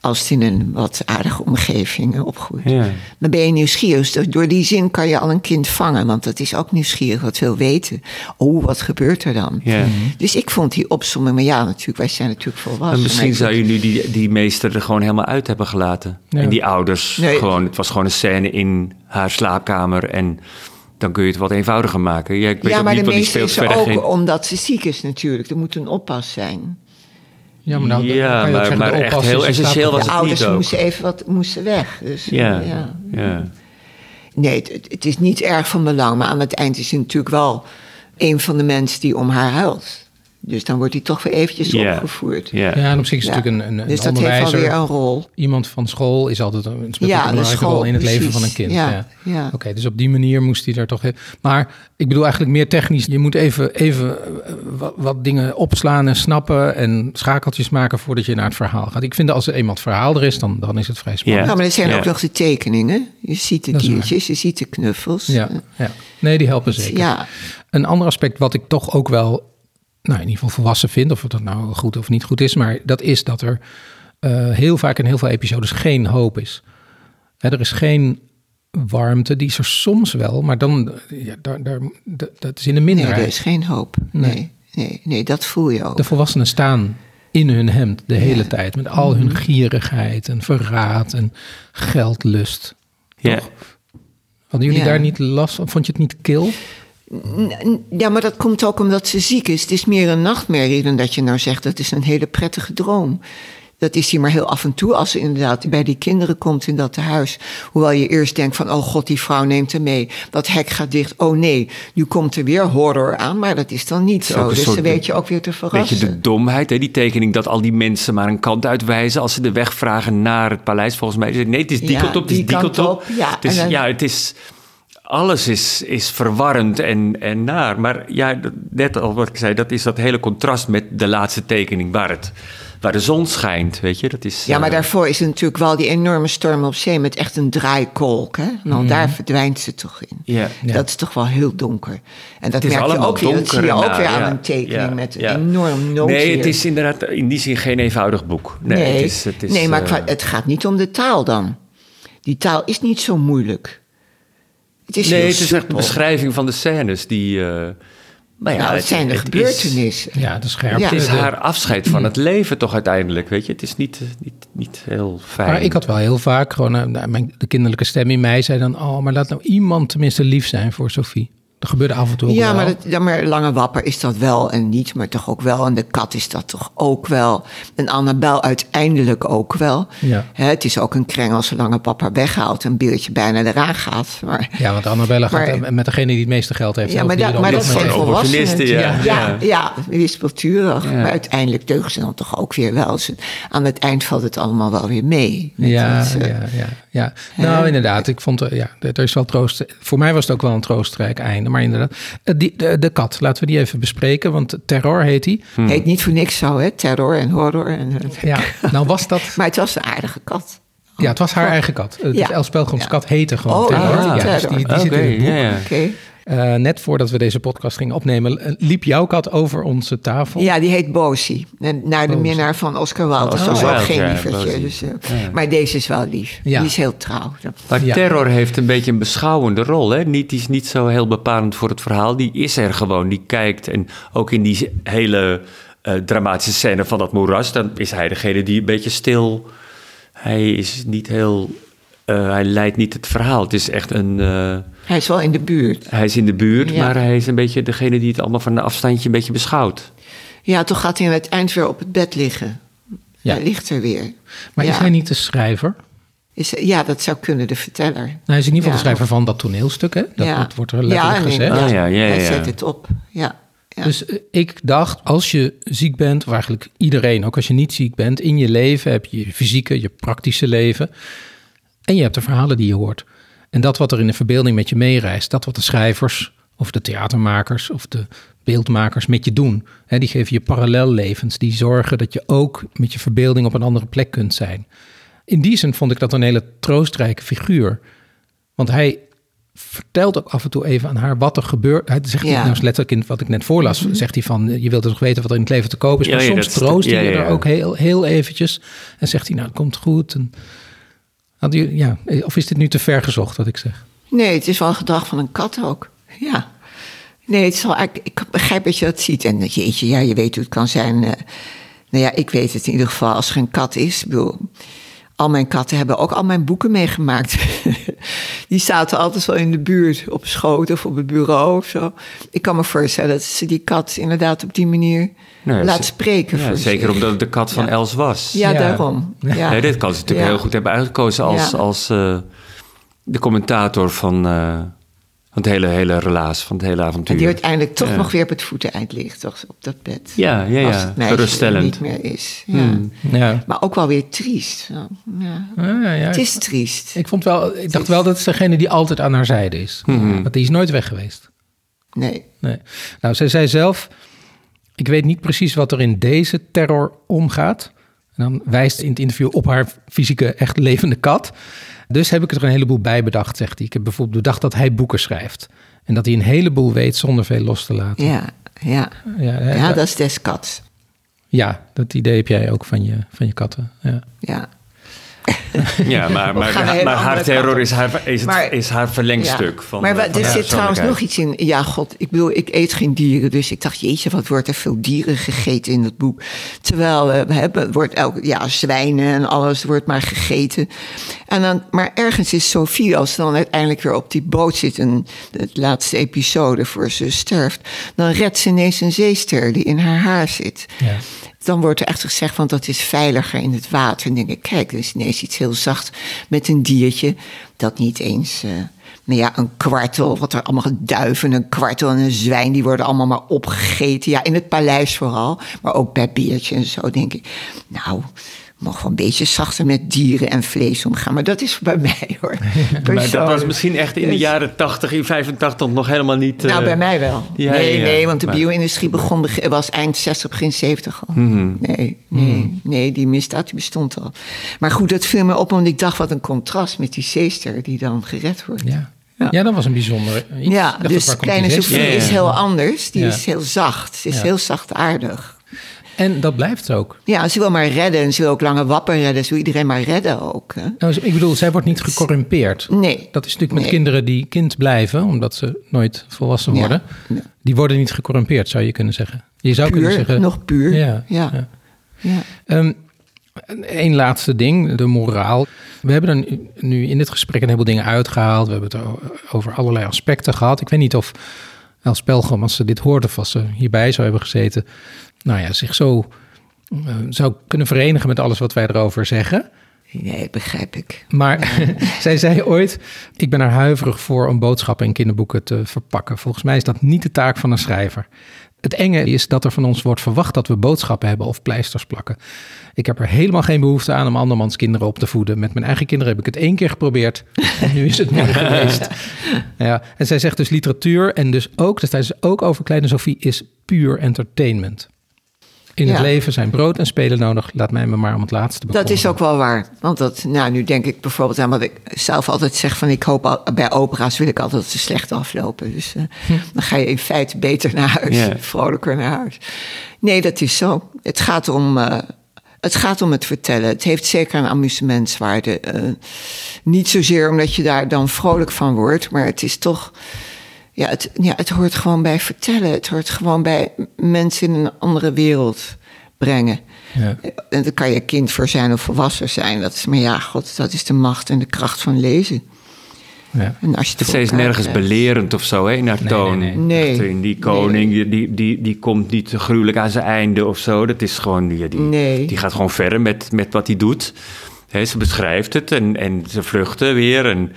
als het in een wat aardige omgeving opgroeit. Ja. Dan ben je nieuwsgierig. Dus door die zin kan je al een kind vangen. Want dat is ook nieuwsgierig, wat wil weten. Oh, wat gebeurt er dan? Ja. Dus ik vond die opsomming... Maar ja, natuurlijk, wij zijn natuurlijk volwassen. En misschien Maar zou je nu die, die meester er gewoon helemaal uit hebben gelaten. Ja. En die ouders, Nee. gewoon, het was gewoon een scène in haar slaapkamer. En dan kun je het wat eenvoudiger maken. Ja, ik weet ja, maar niet, de want die meeste speelt is er ook geen... omdat ze ziek is natuurlijk. Er moet een oppas zijn. Ja, maar, nou, dan Ja, kan je ook maar- zeggen, maar de echt heel essentieel was het ouders niet ook. moesten even wat moesten weg. Dus, Ja, ja. ja. Nee, het, het is niet erg van belang. Maar aan het eind is hij natuurlijk wel een van de mensen die om haar huilt. Dus dan wordt hij toch weer eventjes opgevoerd. Ja. Ja, en op zich is het Ja. natuurlijk een, een, een dus dat heeft onderwijzer. alweer een rol. Iemand van school is altijd een, speelt Ja, een de belangrijke school, rol in het leven van een kind. Ja, Ja, ja. Oké, dus op die manier moest hij daar toch... Maar ik bedoel eigenlijk meer technisch. Je moet even, even eh, wat, wat dingen opslaan en snappen... en schakeltjes maken voordat je naar het verhaal gaat. Ik vind dat als er eenmaal het verhaal er is, dan, dan is het vrij spannend. Ja, maar er zijn ook nog de tekeningen. Je ziet de diertjes, je ziet de knuffels. Ja, ja. Nee, die helpen zeker. Ja, Een ander aspect wat ik toch ook wel, nou in ieder geval volwassen vind, of dat nou goed of niet goed is, maar dat is dat er eh, heel vaak in heel veel episodes geen hoop is. Hè, er is geen warmte, die is er soms wel, maar dan, ja, daar, daar, dat, is in de nee, minderheid. er is geen hoop. Nee, nee, nee, dat voel je ook. De volwassenen staan in hun hemd de hele Ja. Mhm. tijd, met al hun gierigheid en verraad en geldlust. Ja. Hadden jullie Ja. daar niet last van? Vond je het niet kil? Ja, maar dat komt ook omdat ze ziek is. Het is meer een nachtmerrie dan dat je nou zegt dat is een hele prettige droom. Dat is hij maar heel af en toe als ze inderdaad bij die kinderen komt in dat tehuis. Hoewel je eerst denkt van, oh god, die vrouw neemt hem mee. Dat hek gaat dicht. Oh nee, nu komt er weer horror aan. Maar dat is dan niet is zo. Dus dan weet je ook weer te Weet verrassen. je, de domheid, hè? die tekening dat al die mensen maar een kant uitwijzen als ze de weg vragen naar het paleis. Volgens mij, nee, het is die Ja, kant op, het is die die kant kant op. op, ja, het is, dan- ja, het is, alles is, is verwarrend en, en naar. Maar ja, dat- net al wat ik zei, dat is dat hele contrast met de laatste tekening waar, het, waar de zon schijnt, weet je. Dat is, Ja, maar eh, daarvoor is er natuurlijk wel die enorme storm op zee met echt een draaikolk. Hè? En dan daar verdwijnt ze toch in. Mhm. Ja. Ja. Dat is toch wel heel donker. En dat Het merk je ook weer. Dat zie je ook weer aan ja. een tekening Ja, met een enorm noodweer. Nee, het is inderdaad in die zin geen eenvoudig boek. Nee, Nee, het is, het is, nee maar eh, het gaat niet om de taal dan. Die taal is niet zo moeilijk. Het is nee, het is echt een beschrijving van de scènes die... eh, maar ja, Nou, het zijn de het is- gebeurtenissen. Ja, de scherpte. Ja. Het is de- haar afscheid van het leven toch uiteindelijk, weet je. Het is niet, niet, niet heel fijn. Maar ik had wel heel vaak gewoon, eh, nou, mijn, de kinderlijke stem in mij zei dan, oh, maar laat nou iemand tenminste lief zijn voor Sophie. Dat gebeurde af en toe ook Ja, wel. maar, dat, ja, maar Lange Wapper is dat wel en niet, maar toch ook wel. En de kat is dat toch ook wel. En Annabel uiteindelijk ook wel. Ja. Hè, het is ook een kreng als Lange Papa weghaalt en Beertje bijna eraan gaat. Maar, Ja, want Annabella gaat Maar- eh, met degene die het meeste geld heeft. ja, maar, dan maar nog dat zijn volwassenen. opportunisten, ja. natuurlijk. ja, ja, wispelturig. Ja. Maar uiteindelijk deugen ze dan toch ook weer wel. Ze- aan het eind valt het allemaal wel weer mee. Ja, eh, ja, ja, ja. Nou, inderdaad. Ik vond, eh, ja, er is wel troost. Voor mij was het ook wel een troostrijk Maar inderdaad, eh, die, de, de kat, laten we die even bespreken. Want Terror heet die. Heet niet voor niks zo, hè? Terror en horror. En, Ja, nou was dat... Maar het was een aardige kat. Ja, het was haar eigen kat. Eh, Ja. Els Pelgrims Ja. kat heette gewoon Oh, Terror. ja, Ja, dus die, die zit in het boek. Eh, net voordat we deze podcast gingen opnemen, eh, liep jouw kat over onze tafel. Ja, die heet Bosie. En naar de Bosie. minnaar van Oscar Wilde. Oscar dat was ook geen lievertje. Dus, eh, Maar deze is wel lief. Ja. Die is heel trouw. Maar Ja. terror heeft een beetje een beschouwende rol. Hè? Niet, die is niet zo heel bepalend voor het verhaal. Die is er gewoon, die kijkt. En ook in die hele eh, dramatische scène van dat moeras... dan is hij degene die een beetje stil... Hij is niet heel... eh, hij leidt niet het verhaal. Het is echt een... eh, Hij is wel in de buurt. hij is in de buurt, Ja. maar hij is een beetje degene die het allemaal van een afstandje een beetje beschouwt. Ja, toch gaat hij aan het eind weer op het bed liggen. Ja. Hij ligt er weer. Maar ja. is hij niet de schrijver? Is, ja, dat zou kunnen, de verteller. Nou, hij is in ieder geval Ja. de schrijver van dat toneelstuk, hè? Dat, ja. dat wordt er letterlijk ja, nee, gezegd. Ah, ja, ja, Hij zet het op. Ja. ja. Dus eh, ik dacht, als je ziek bent, of eigenlijk iedereen, ook als je niet ziek bent, in je leven heb je je fysieke, je praktische leven. En je hebt de verhalen die je hoort. En dat wat er in de verbeelding met je meereist, dat wat de schrijvers of de theatermakers of de beeldmakers met je doen. Hè, die geven je parallellevens, die zorgen dat je ook met je verbeelding op een andere plek kunt zijn. In die zin vond ik dat een hele troostrijke figuur. Want hij vertelt ook af en toe even aan haar wat er gebeurt. Hij zegt Ja. niet, nou letterlijk in wat ik net voorlas, zegt hij van, je wilt toch weten wat er in het leven te koop is. Ja, Maar ja, soms troost hij er ook heel, heel eventjes. En zegt hij, nou, het komt goed. En, ja, of is dit nu te ver gezocht, wat ik zeg? Nee, het is wel gedrag van een kat ook. Ja. Nee, het is wel, ik, begrijp dat je dat ziet. En jeetje, ja, je weet hoe het kan zijn. eh, nou ja, ik weet het in ieder geval als er een kat is. Ik bedoel, al mijn katten hebben ook al mijn boeken meegemaakt. die zaten altijd wel in de buurt, op schoot of op het bureau of zo. Ik kan me voorstellen dat ze die kat inderdaad op die manier Nou ja, laat spreken. Ja, zeker zich. omdat het de kat van Ja. Els was. Ja, Ja. daarom. Ja. Nee, dit kan ze natuurlijk Ja. heel goed hebben uitgekozen als, Ja. als eh, de commentator van, eh, van het hele, hele relaas, van het hele avontuur. En die uiteindelijk toch Ja. nog weer op het voeteneind ligt, toch, op dat bed. Ja, ja, Als ja. het meisje er niet meer is. Ja. Hmm. Ja. Maar ook wel weer triest. Ja. Ja. Ja, Het is triest. Ik, vond wel, ik dacht wel dat het degene die altijd aan haar zijde is. Mhm. Want die is nooit weg geweest. Nee. Nee. Nou, zij zei zelf: Ik weet niet precies wat er in deze terror omgaat. En dan wijst in het interview op haar fysieke, echt levende kat. Dus heb ik er een heleboel bij bedacht, zegt hij. Ik heb bijvoorbeeld bedacht dat hij boeken schrijft. En dat hij een heleboel weet zonder veel los te laten. Ja, ja. ja, dat is des kat. ja, dat idee heb jij ook van je, van je katten. Ja. Ja. Ja, maar, haar terror is haar, is het, Maar- is haar verlengstuk. Ja. Van, maar van er zit trouwens nog iets in. Ja, god, ik bedoel, ik eet geen dieren. Dus ik dacht, jeetje, wat wordt er veel dieren gegeten in het boek. Terwijl eh, we hebben, het wordt elke, ja, zwijnen en alles wordt maar gegeten. En dan, maar ergens is Sophie, als ze dan uiteindelijk weer op die boot zit... en de laatste episode voor ze sterft... dan redt ze ineens een zeester die in haar haar zit. Ja. Dan wordt er echt gezegd, want dat is veiliger in het water. En denk ik, kijk, is ineens iets heel zacht met een diertje... dat niet eens, eh, nou ja, een kwartel... wat er allemaal duiven, een kwartel en een zwijn... die worden allemaal maar opgegeten. Ja, in het paleis vooral, maar ook bij Beertje en zo, denk ik. Nou, mag wel een beetje zachter met dieren en vlees omgaan. Maar dat is bij mij, hoor. Maar dat was misschien echt in de Dus- jaren 80, in 85 nog helemaal niet... Nou, eh, bij mij wel. ja, nee, ja, nee, want de Maar- bio-industrie begon, beg- was eind 60, begin 70 al. Mhm. Nee, nee, nee, die misdaad die bestond al. Maar goed, dat viel me op, want ik dacht, wat een contrast met die zeester die dan gered wordt. Ja. Ja. Ja. dat was een bijzonder iets. Ja, dus kleine Sophie is heel anders. Die is heel zacht. Ze is heel zachtaardig. En dat blijft ze ook. Ja, ze wil maar redden. En ze wil ook lange wapper redden. Ze wil iedereen maar redden ook. Hè? Nou, ik bedoel, zij wordt niet gecorrumpeerd. Nee. Dat is natuurlijk met Nee. kinderen die kind blijven, omdat ze nooit volwassen worden. Ja. Die worden niet gecorrumpeerd, zou je kunnen zeggen. Je zou kunnen zeggen. nog puur. Ja. Ja. ja. Ja. Ehm, Eén laatste ding, de moraal. We hebben er nu- in dit gesprek een heleboel dingen uitgehaald. We hebben het over allerlei aspecten gehad. Ik weet niet of Els Pelgrim, als ze dit hoort of als ze hierbij zou hebben gezeten... nou ja, zich zo eh, zou kunnen verenigen met alles wat wij erover zeggen... Nee, begrijp ik. Maar zij zei ooit: Ik ben er huiverig voor om boodschappen in kinderboeken te verpakken. Volgens mij is dat niet de taak van een schrijver. Het enge is dat er van ons wordt verwacht dat we boodschappen hebben of pleisters plakken. Ik heb er helemaal geen behoefte aan om andermans kinderen op te voeden. Met mijn eigen kinderen heb ik het één keer geprobeerd. En nu is het mooi geweest. Ja, en zij zegt dus literatuur en dus ook, dat zei ze ook over Kleine Sophie, is puur entertainment. In het leven zijn brood en spelen nodig. Laat mij me maar om het laatste Dat is ook wel waar. Want dat, nou, nu denk ik bijvoorbeeld aan wat ik zelf altijd zeg: van ik hoop al, bij opera's wil ik altijd dat ze slecht aflopen. Dus eh, dan ga je in feite beter naar huis, vrolijker naar huis. Nee, dat is zo. Het gaat om. eh, het gaat om het vertellen. Het heeft zeker een amusementswaarde. Eh, niet zozeer omdat je daar dan vrolijk van wordt, maar het is toch. Ja het, ja, het hoort gewoon bij vertellen. Het hoort gewoon bij mensen in een andere wereld brengen. Ja. En daar kan je kind voor zijn of volwassen zijn. Dat is, maar ja, god, dat is de macht en de kracht van lezen. Ja. En als je het elkaar nergens krijgt. belerend of zo, hè, in haar Nee, toon. nee, nee. Achterin, Die koning, die, die, die, die komt niet te gruwelijk aan zijn einde of zo. Dat is gewoon, ja, die, Nee. die gaat gewoon verder met, met wat hij doet. Hè, ze beschrijft het en, en ze vluchten weer. En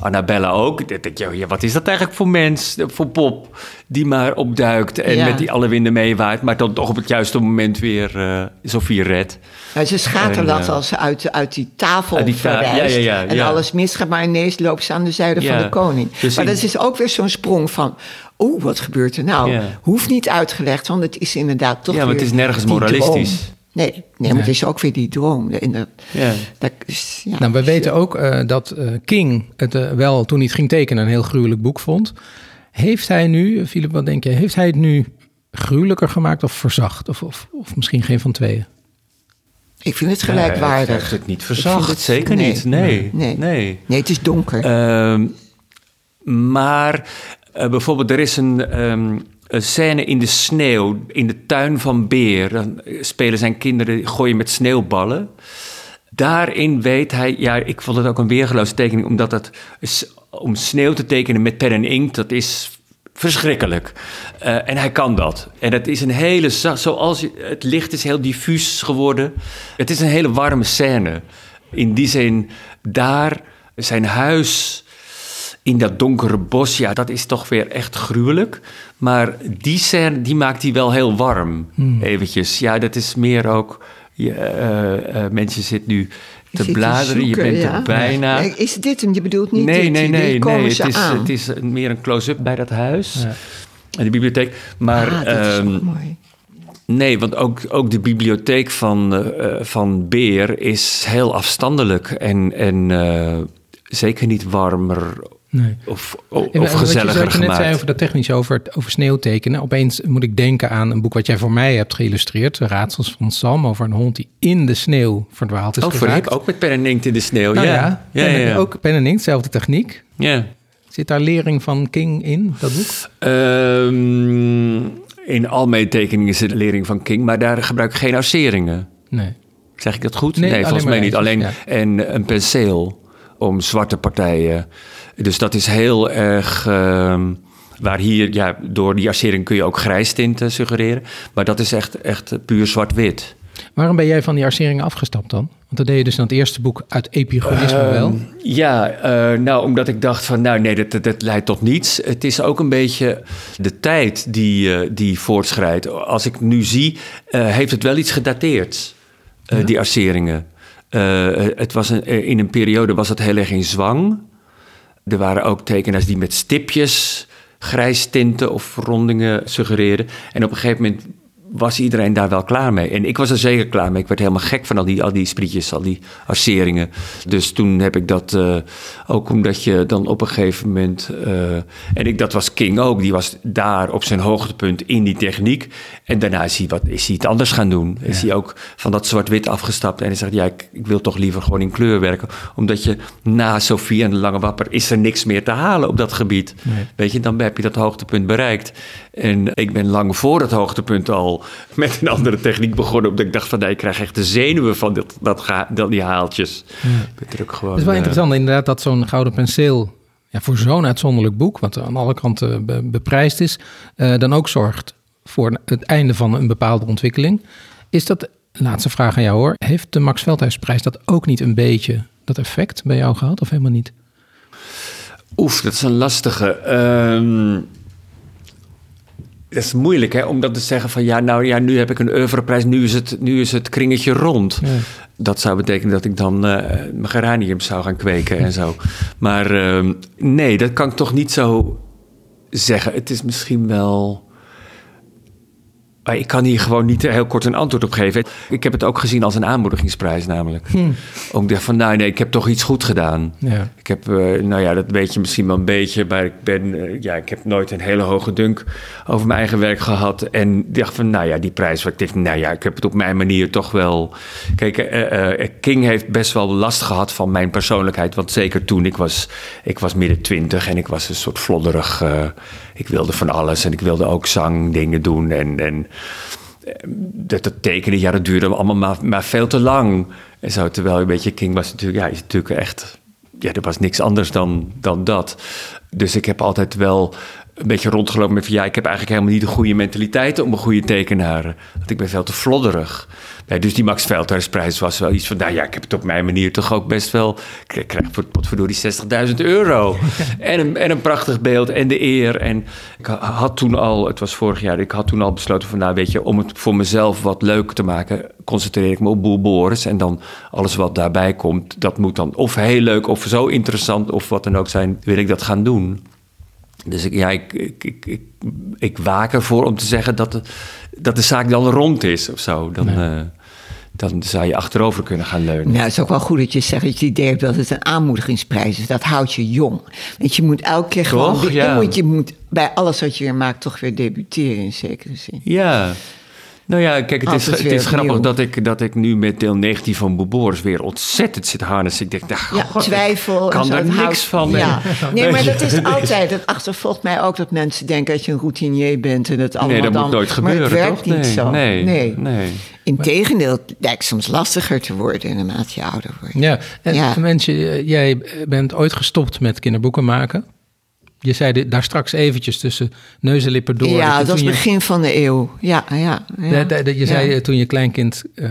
Annabella ook. Dat- dat- Ja, wat is dat eigenlijk voor mens, voor pop, die maar opduikt en Ja. met die alle winden meewaait, maar dan toch op het juiste moment weer eh Sophie redt. Nou, ze schaterlacht En, eh, als ze uit, uit die tafel uit die ta- verwijst. ja, ja, ja, en alles misgaat, maar ineens loopt ze aan de zijde van de koning. dus maar in- dat is ook weer zo'n sprong van... Oeh, wat gebeurt er nou? Hoeft niet uitgelegd, want het is inderdaad toch ja, maar het is nergens moralistisch. droom. Nee, nee, maar Nee. het is ook weer die droom. Ja. dat is, ja, Nou, we weten ook eh, dat eh, King het eh, wel, toen hij het ging tekenen, een heel gruwelijk boek vond. Heeft hij nu, Philip, wat denk je, heeft hij het nu gruwelijker gemaakt of verzacht? Of, of, of misschien geen van tweeën? Ik vind het gelijkwaardig. heeft het niet Ik verzacht, vind het- zeker niet. Nee, Nee. nee. Nee, het is donker. Ehm, maar bijvoorbeeld, er is een, ehm, een scène in de sneeuw, in de tuin van Beer. Dan spelen zijn kinderen, gooien met sneeuwballen. Daarin weet hij, ja, ik vond het ook een weergeloze tekening, omdat het om sneeuw te tekenen met pen en inkt, dat is verschrikkelijk. Eh, en hij kan dat. En het is een hele, zoals het licht is heel diffuus geworden. Het is een hele warme scène. In die zin, daar zijn huis in dat donkere bos, ja, dat is toch weer echt gruwelijk. Maar die scène, die maakt hij wel heel warm, eventjes. Ja, dat is meer ook... Je, eh, eh, mensen zitten nu te bladeren, je zoeken, bent ja. er bijna. Nee, Is dit hem? Je bedoelt niet Nee, dit? nee, nee, nee. Het is, aan. het is meer een close-up bij dat huis. Ja. En de bibliotheek. Maar ah, dat is ehm, mooi. nee, want ook, ook de bibliotheek van, eh, eh, van Beer is heel afstandelijk. En, en eh, zeker niet warmer Nee. of, of, En, of eh, wat je- gezelliger wat je net gemaakt. zei over dat technische, over, het- over sneeuw tekenen. Opeens moet ik denken aan een boek wat jij voor mij hebt geïllustreerd. Raadsels van Sam over een hond die in de sneeuw verdwaald is Oh, voor ik ook met pen en inkt in de sneeuw. Nou ja. ja, ja, pen- ja, ja. ook pen en inkt, dezelfde techniek. Ja. Zit daar lering van King in, dat boek? Ehm, in al mijn tekeningen zit lering van King, maar daar gebruik ik geen arceringen. Nee. Zeg ik dat goed? Nee, Nee, volgens mij niet. Alleen en een penseel om zwarte partijen. Dus dat is heel erg. ehm, waar hier, ja, door die arcering kun je ook grijstinten suggereren. Maar dat is echt, echt puur zwart-wit. Waarom ben jij van die arceringen afgestapt dan? Want dat deed je dus in het eerste boek uit epigonisme wel. Ehm, Ja, eh, nou, omdat ik dacht van, nou nee, dat, dat, dat leidt tot niets. Het is ook een beetje de tijd die, eh, die voortschrijdt. Als ik nu zie, eh, heeft het wel iets gedateerd, die arceringen. Eh, het was een, in een periode was het heel erg in zwang. Er waren ook tekenaars die met stipjes grijs tinten of rondingen suggereerden. En op een gegeven moment was iedereen daar wel klaar mee. En ik was er zeker klaar mee. Ik werd helemaal gek van al die, al die sprietjes, al die arceringen. Dus toen heb ik dat eh, ook omdat je dan op een gegeven moment... eh, en ik, dat was King ook. Die was daar op zijn hoogtepunt in die techniek. En daarna is hij, wat, is hij het anders gaan doen. Is hij ook van dat zwart-wit afgestapt. En hij zegt, ja, ik, ik wil toch liever gewoon in kleur werken. Omdat je na Sofie en de Lange Wapper... is er niks meer te halen op dat gebied. Nee. Weet je, dan heb je dat hoogtepunt bereikt. En ik ben lang voor dat hoogtepunt al met een andere techniek begonnen. Omdat ik dacht van, nee, ik krijg echt de zenuwen van dat, dat, ga- dat, die haaltjes. Ik ook gewoon... Het is wel eh, interessant inderdaad dat zo'n gouden penseel... Ja, voor zo'n uitzonderlijk boek, wat aan alle kanten be- beprijsd is... eh, dan ook zorgt voor het einde van een bepaalde ontwikkeling. Is dat, laatste vraag aan jou hoor... heeft de Max Veldhuisprijs dat ook niet een beetje... dat effect bij jou gehad of helemaal niet? Oef, dat is een lastige. Ehm, dat is moeilijk, hè, om dat te zeggen van ja, nou ja, nu heb ik een oeuvreprijs, nu is het, nu is het kringetje rond. Ja. Dat zou betekenen dat ik dan eh, mijn geraniums zou gaan kweken en zo. Maar ehm, nee, dat kan ik toch niet zo zeggen. Het is misschien wel. Maar ik kan hier gewoon niet heel kort een antwoord op geven. Ik heb het ook gezien als een aanmoedigingsprijs, namelijk. Om te zeggen van, nou nee, ik heb toch iets goed gedaan. Ja. Ik heb, eh, nou ja, dat weet je misschien wel een beetje, maar ik ben, eh, ja, ik heb nooit een hele hoge dunk over mijn eigen werk gehad. En dacht van, nou ja, die prijs, wat ik dacht, nou ja, ik heb het op mijn manier toch wel. Kijk, eh, King heeft best wel last gehad van mijn persoonlijkheid, want zeker toen ik was, ik was midden twintig en ik was een soort flodderig, ik wilde van alles en ik wilde ook zangdingen doen en, en dat, dat tekenen, ja, dat duurde allemaal maar, maar veel te lang. En zo, terwijl een beetje King was natuurlijk, ja, is natuurlijk echt, ja, er was niks anders dan, dan dat. Dus ik heb altijd wel een beetje rondgelopen met van, ja, ik heb eigenlijk helemaal niet de goede mentaliteit om een goede tekenaar. Want ik ben veel te flodderig. Ja, dus die Max Veldhuisprijs was wel iets van, nou ja, ik heb het op mijn manier toch ook best wel, ik krijg voor potverdorie 60.000 euro. en, een, en een prachtig beeld en de eer. En ik had toen al, het was vorig jaar, ik had toen al besloten van, nou weet je, om het voor mezelf wat leuk te maken, concentreer ik me op Boel Boris. En dan alles wat daarbij komt, dat moet dan of heel leuk of zo interessant of wat dan ook zijn, wil ik dat gaan doen. Dus ik, ja, ik, ik, ik, ik, waak ervoor om te zeggen dat de, dat de zaak dan rond is of zo. Dan, eh, dan zou je achterover kunnen gaan leunen. Nou, het is ook wel goed dat je zegt dat je het idee hebt dat het een aanmoedigingsprijs is. Dat houdt je jong. Want je moet elke keer gewoon... Toch? weer- Ja. je, moet, je moet bij alles wat je weer maakt toch weer debuteren in zekere zin. Ja. Nou ja, kijk, het is, het is grappig opnieuw. dat ik, dat ik nu met deel 19 van Boeboris weer ontzettend zit harnessen. Ik denk, nou, Ja, god, ik twijfel. en kan daar niks van. Ja. Nee, maar dat is altijd. Dat achtervolgt mij ook dat mensen denken dat je een routinier bent. En dat allemaal Nee, dat dan, moet nooit Maar gebeuren, het werkt toch? niet nee, zo. Nee, nee. nee. Integendeel, het lijkt soms lastiger te worden naarmate je ouder wordt. Ja, en Ja. mensen, eh, jij bent ooit gestopt met kinderboeken maken. Je zei dit, daar straks eventjes tussen neus en lippen door. ja, dat was toen je- begin van de eeuw. Ja, ja. ja. Dat- dat je zei Ja. eh, toen je kleinkind eh,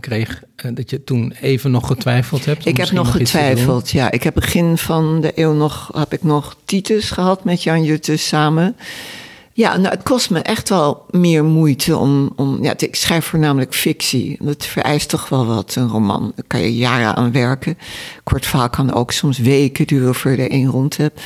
kreeg, eh, dat je toen even nog getwijfeld hebt. Ik heb nog getwijfeld, ja. Ik heb begin van de eeuw nog, heb ik nog Titus gehad met Jan Juttes samen. Ja, nou, het kost me echt wel meer moeite om... om ja, ik schrijf voornamelijk fictie. Dat vereist toch wel wat, een roman. Daar kan je jaren aan werken. Kort verhaal kan ook soms weken duren voor je er één rond hebt.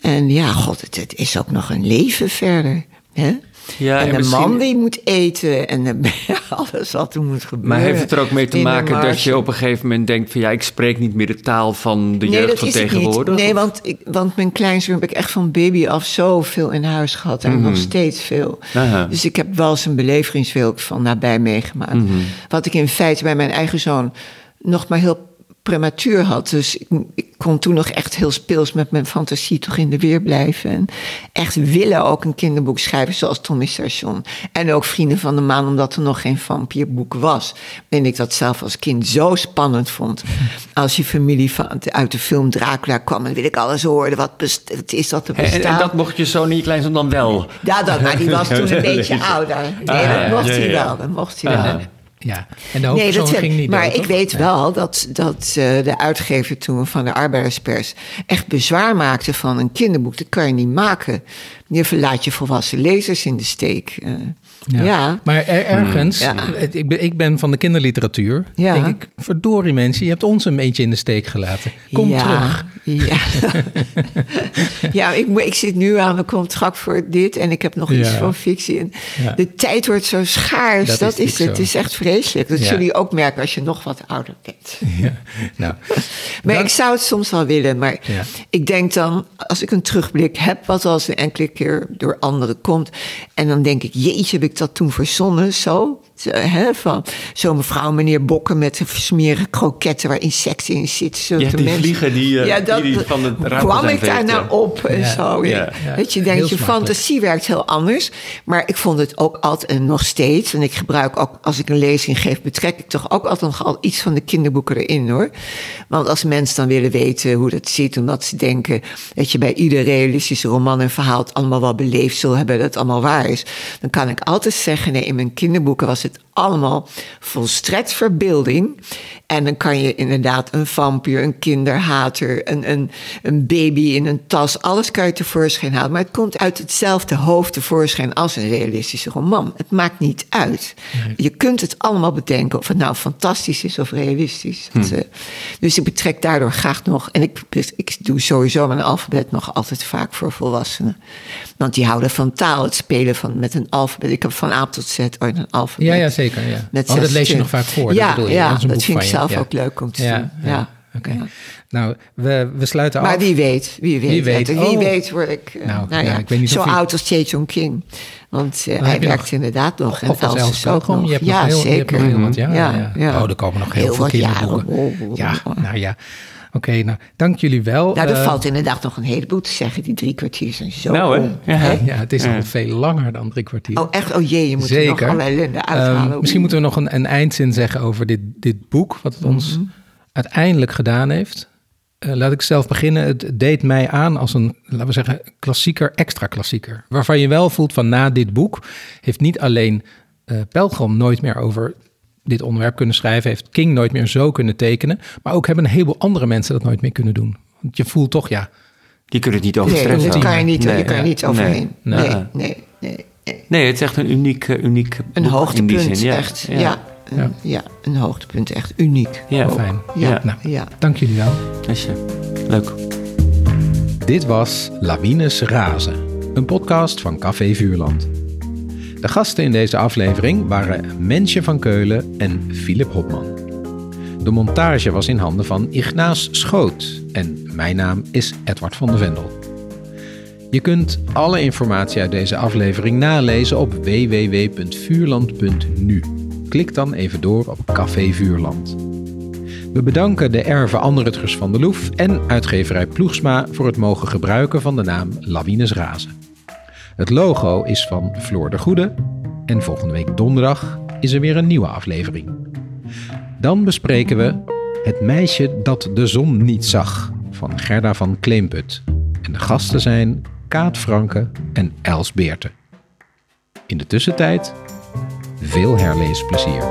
En ja, god, het, het is ook nog een leven verder. Hè? Ja, en en de misschien- man die moet eten en de, alles wat er moet gebeuren. Maar heeft het er ook mee te maken dat je op een gegeven moment denkt van ja, ik spreek niet meer de taal van de Nee, jeugd dat van tegenwoordig? niet. Nee, Of- want, ik, want mijn kleinzoon heb ik echt van baby af zoveel in huis gehad. En nog steeds veel. Mhm. Aha. Dus ik heb wel zijn beleveringswereld van nabij meegemaakt. Mhm. Wat ik in feite bij mijn eigen zoon nog maar heel prematuur had. Dus ik, ik kon toen nog echt heel speels met mijn fantasie toch in de weer blijven. En echt willen ook een kinderboek schrijven zoals Tommy Station. En ook Vrienden van de Maan, omdat er nog geen vampierboek was. En ik dat zelf als kind zo spannend vond. Als je familie van, uit de film Dracula kwam, dan wil ik alles horen. Wat, best- wat is dat En, bestaan? en dat mocht je zo niet kleinzoon dan wel. Ja, dat, maar die was toen een beetje ouder. Nee, Ah, dat mocht hij wel. Dat mocht hij wel. Ja, en de Nee, hoofdpersoon dat ging niet maar dood, ik weet wel dat, dat eh, de uitgever toen van de arbeiderspers echt bezwaar maakte van een kinderboek. Dat kan je niet maken. Je verlaat je volwassen lezers in de steek. Eh, ja. Maar er- ergens, Ja. ik, ben, ik ben van de kinderliteratuur. Ja. Denk ik, verdorie mensen, je hebt ons een beetje in de steek gelaten. Kom terug. Ja, ja ik, ik zit nu aan mijn contract voor dit en ik heb nog iets van fictie. En. De tijd wordt zo schaars, Dat dat, is het. is echt vreselijk. Dat zullen jullie ook merken als je nog wat ouder bent. Ja. Nou, Maar dan- ik zou het soms wel willen. Maar ik denk dan, als ik een terugblik heb, wat als een enkele keer door anderen komt. En dan denk ik, jeetje, ik dat toen verzonnen, zo. Hè, van zo'n mevrouw, meneer Bokken met de smerige kroketten waar insecten in zitten. zulke Ja, die mensen. vliegen die, eh, ja, dat, die van het kwam ik daar nou op en Ja, zo. ja, ja. Dat je denkt, je fantasie werkt heel anders. Maar ik vond het ook altijd, en nog steeds, en ik gebruik ook, als ik een lezing geef, betrek ik toch ook altijd nog al iets van de kinderboeken erin hoor. Want als mensen dan willen weten hoe dat zit, omdat ze denken dat je bij ieder realistische roman en verhaal het allemaal wel beleefd zult hebben, dat het allemaal waar is, dan kan ik altijd zeggen, nee, in mijn kinderboeken was het it allemaal volstrekt verbeelding. En dan kan je inderdaad een vampier, een kinderhater, een, een, een baby in een tas, alles kan je tevoorschijn halen. Maar het komt uit hetzelfde hoofd tevoorschijn als een realistische roman. Het maakt niet uit. Je kunt het allemaal bedenken of het nou fantastisch is of realistisch. Het, eh, dus ik betrek daardoor graag nog, en ik, ik doe sowieso mijn alfabet nog altijd vaak voor volwassenen. Want die houden van taal, het spelen van, met een alfabet. Ik heb van A tot Z ooit een alfabet. Ja, ja, zeker. Ja. Oh, dat lees je nog vaak voor. Ja, dat je. ja, vind ik je. zelf ook leuk om te ja, doen. Ja, oké. Nou, we, we sluiten Maar af. wie weet, wie weet. Wie weet. Wie Oh. weet word ik, eh, Nou, nou, ja, ja, ik weet niet zo oud als J. King. Want eh, hij je werkt nog- inderdaad nog. En Of als Els ook nog. Je hebt ja, nog heel, je hebt zeker. nog heel wat jaren. Ja, Ja, ja. Oh, er komen nog heel, Heel veel kinderboeken. jaren. Ja, nou ja. Oké, nou, dank jullie wel. Nou, er Eh, valt inderdaad nog een heleboel te zeggen. Die drie kwartier zijn zo Nou, hè? om. Ja. Hè? Ja, het is Ja. al veel langer dan drie kwartier. Oh, echt? Oh jee, je moet er nog Zeker. allerlei ellende uithalen. Ehm, misschien moeten we nog een, een eindzin zeggen over dit, dit boek, wat het ons Mhm. uiteindelijk gedaan heeft. Eh, laat ik zelf beginnen. Het deed mij aan als een, laten we zeggen, klassieker, extra klassieker. Waarvan je wel voelt van na dit boek heeft niet alleen eh Pelgrim nooit meer over dit onderwerp kunnen schrijven, heeft King nooit meer zo kunnen tekenen, maar ook hebben een heleboel andere mensen dat nooit meer kunnen doen. Want je voelt toch, ja, Die kunnen het niet Nee, overtreffen. dat kan je niet, Nee. je kan er niet Nee. overheen. Nee. Nee, nee, nee. nee. Nee, het is echt een uniek, eh, uniek Een boek in die hoogtepunt, zin. Ja. echt. Ja. Ja. een- ja. een hoogtepunt, echt uniek. Ja. Fijn. Ja, Nou, ja. dank jullie wel. Leuk. Dit was Lawines Razen, een podcast van Café Vuurland. De gasten in deze aflevering waren Mensje van Keulen en Philip Hopman. De montage was in handen van Ignaas Schoot en mijn naam is Edward van de Vendel. Je kunt alle informatie uit deze aflevering nalezen op www.vuurland.nu. Klik dan even door op Café Vuurland. We bedanken de erven Anrutgers van de Loef en uitgeverij Ploegsma voor het mogen gebruiken van de naam Lawines Razen. Het logo is van Floor de Goede en volgende week donderdag is er weer een nieuwe aflevering. Dan bespreken we Het meisje dat de zon niet zag van Gerda van Kleemput. En de gasten zijn Kaat Franke en Els Beerten. In de tussentijd veel herleesplezier.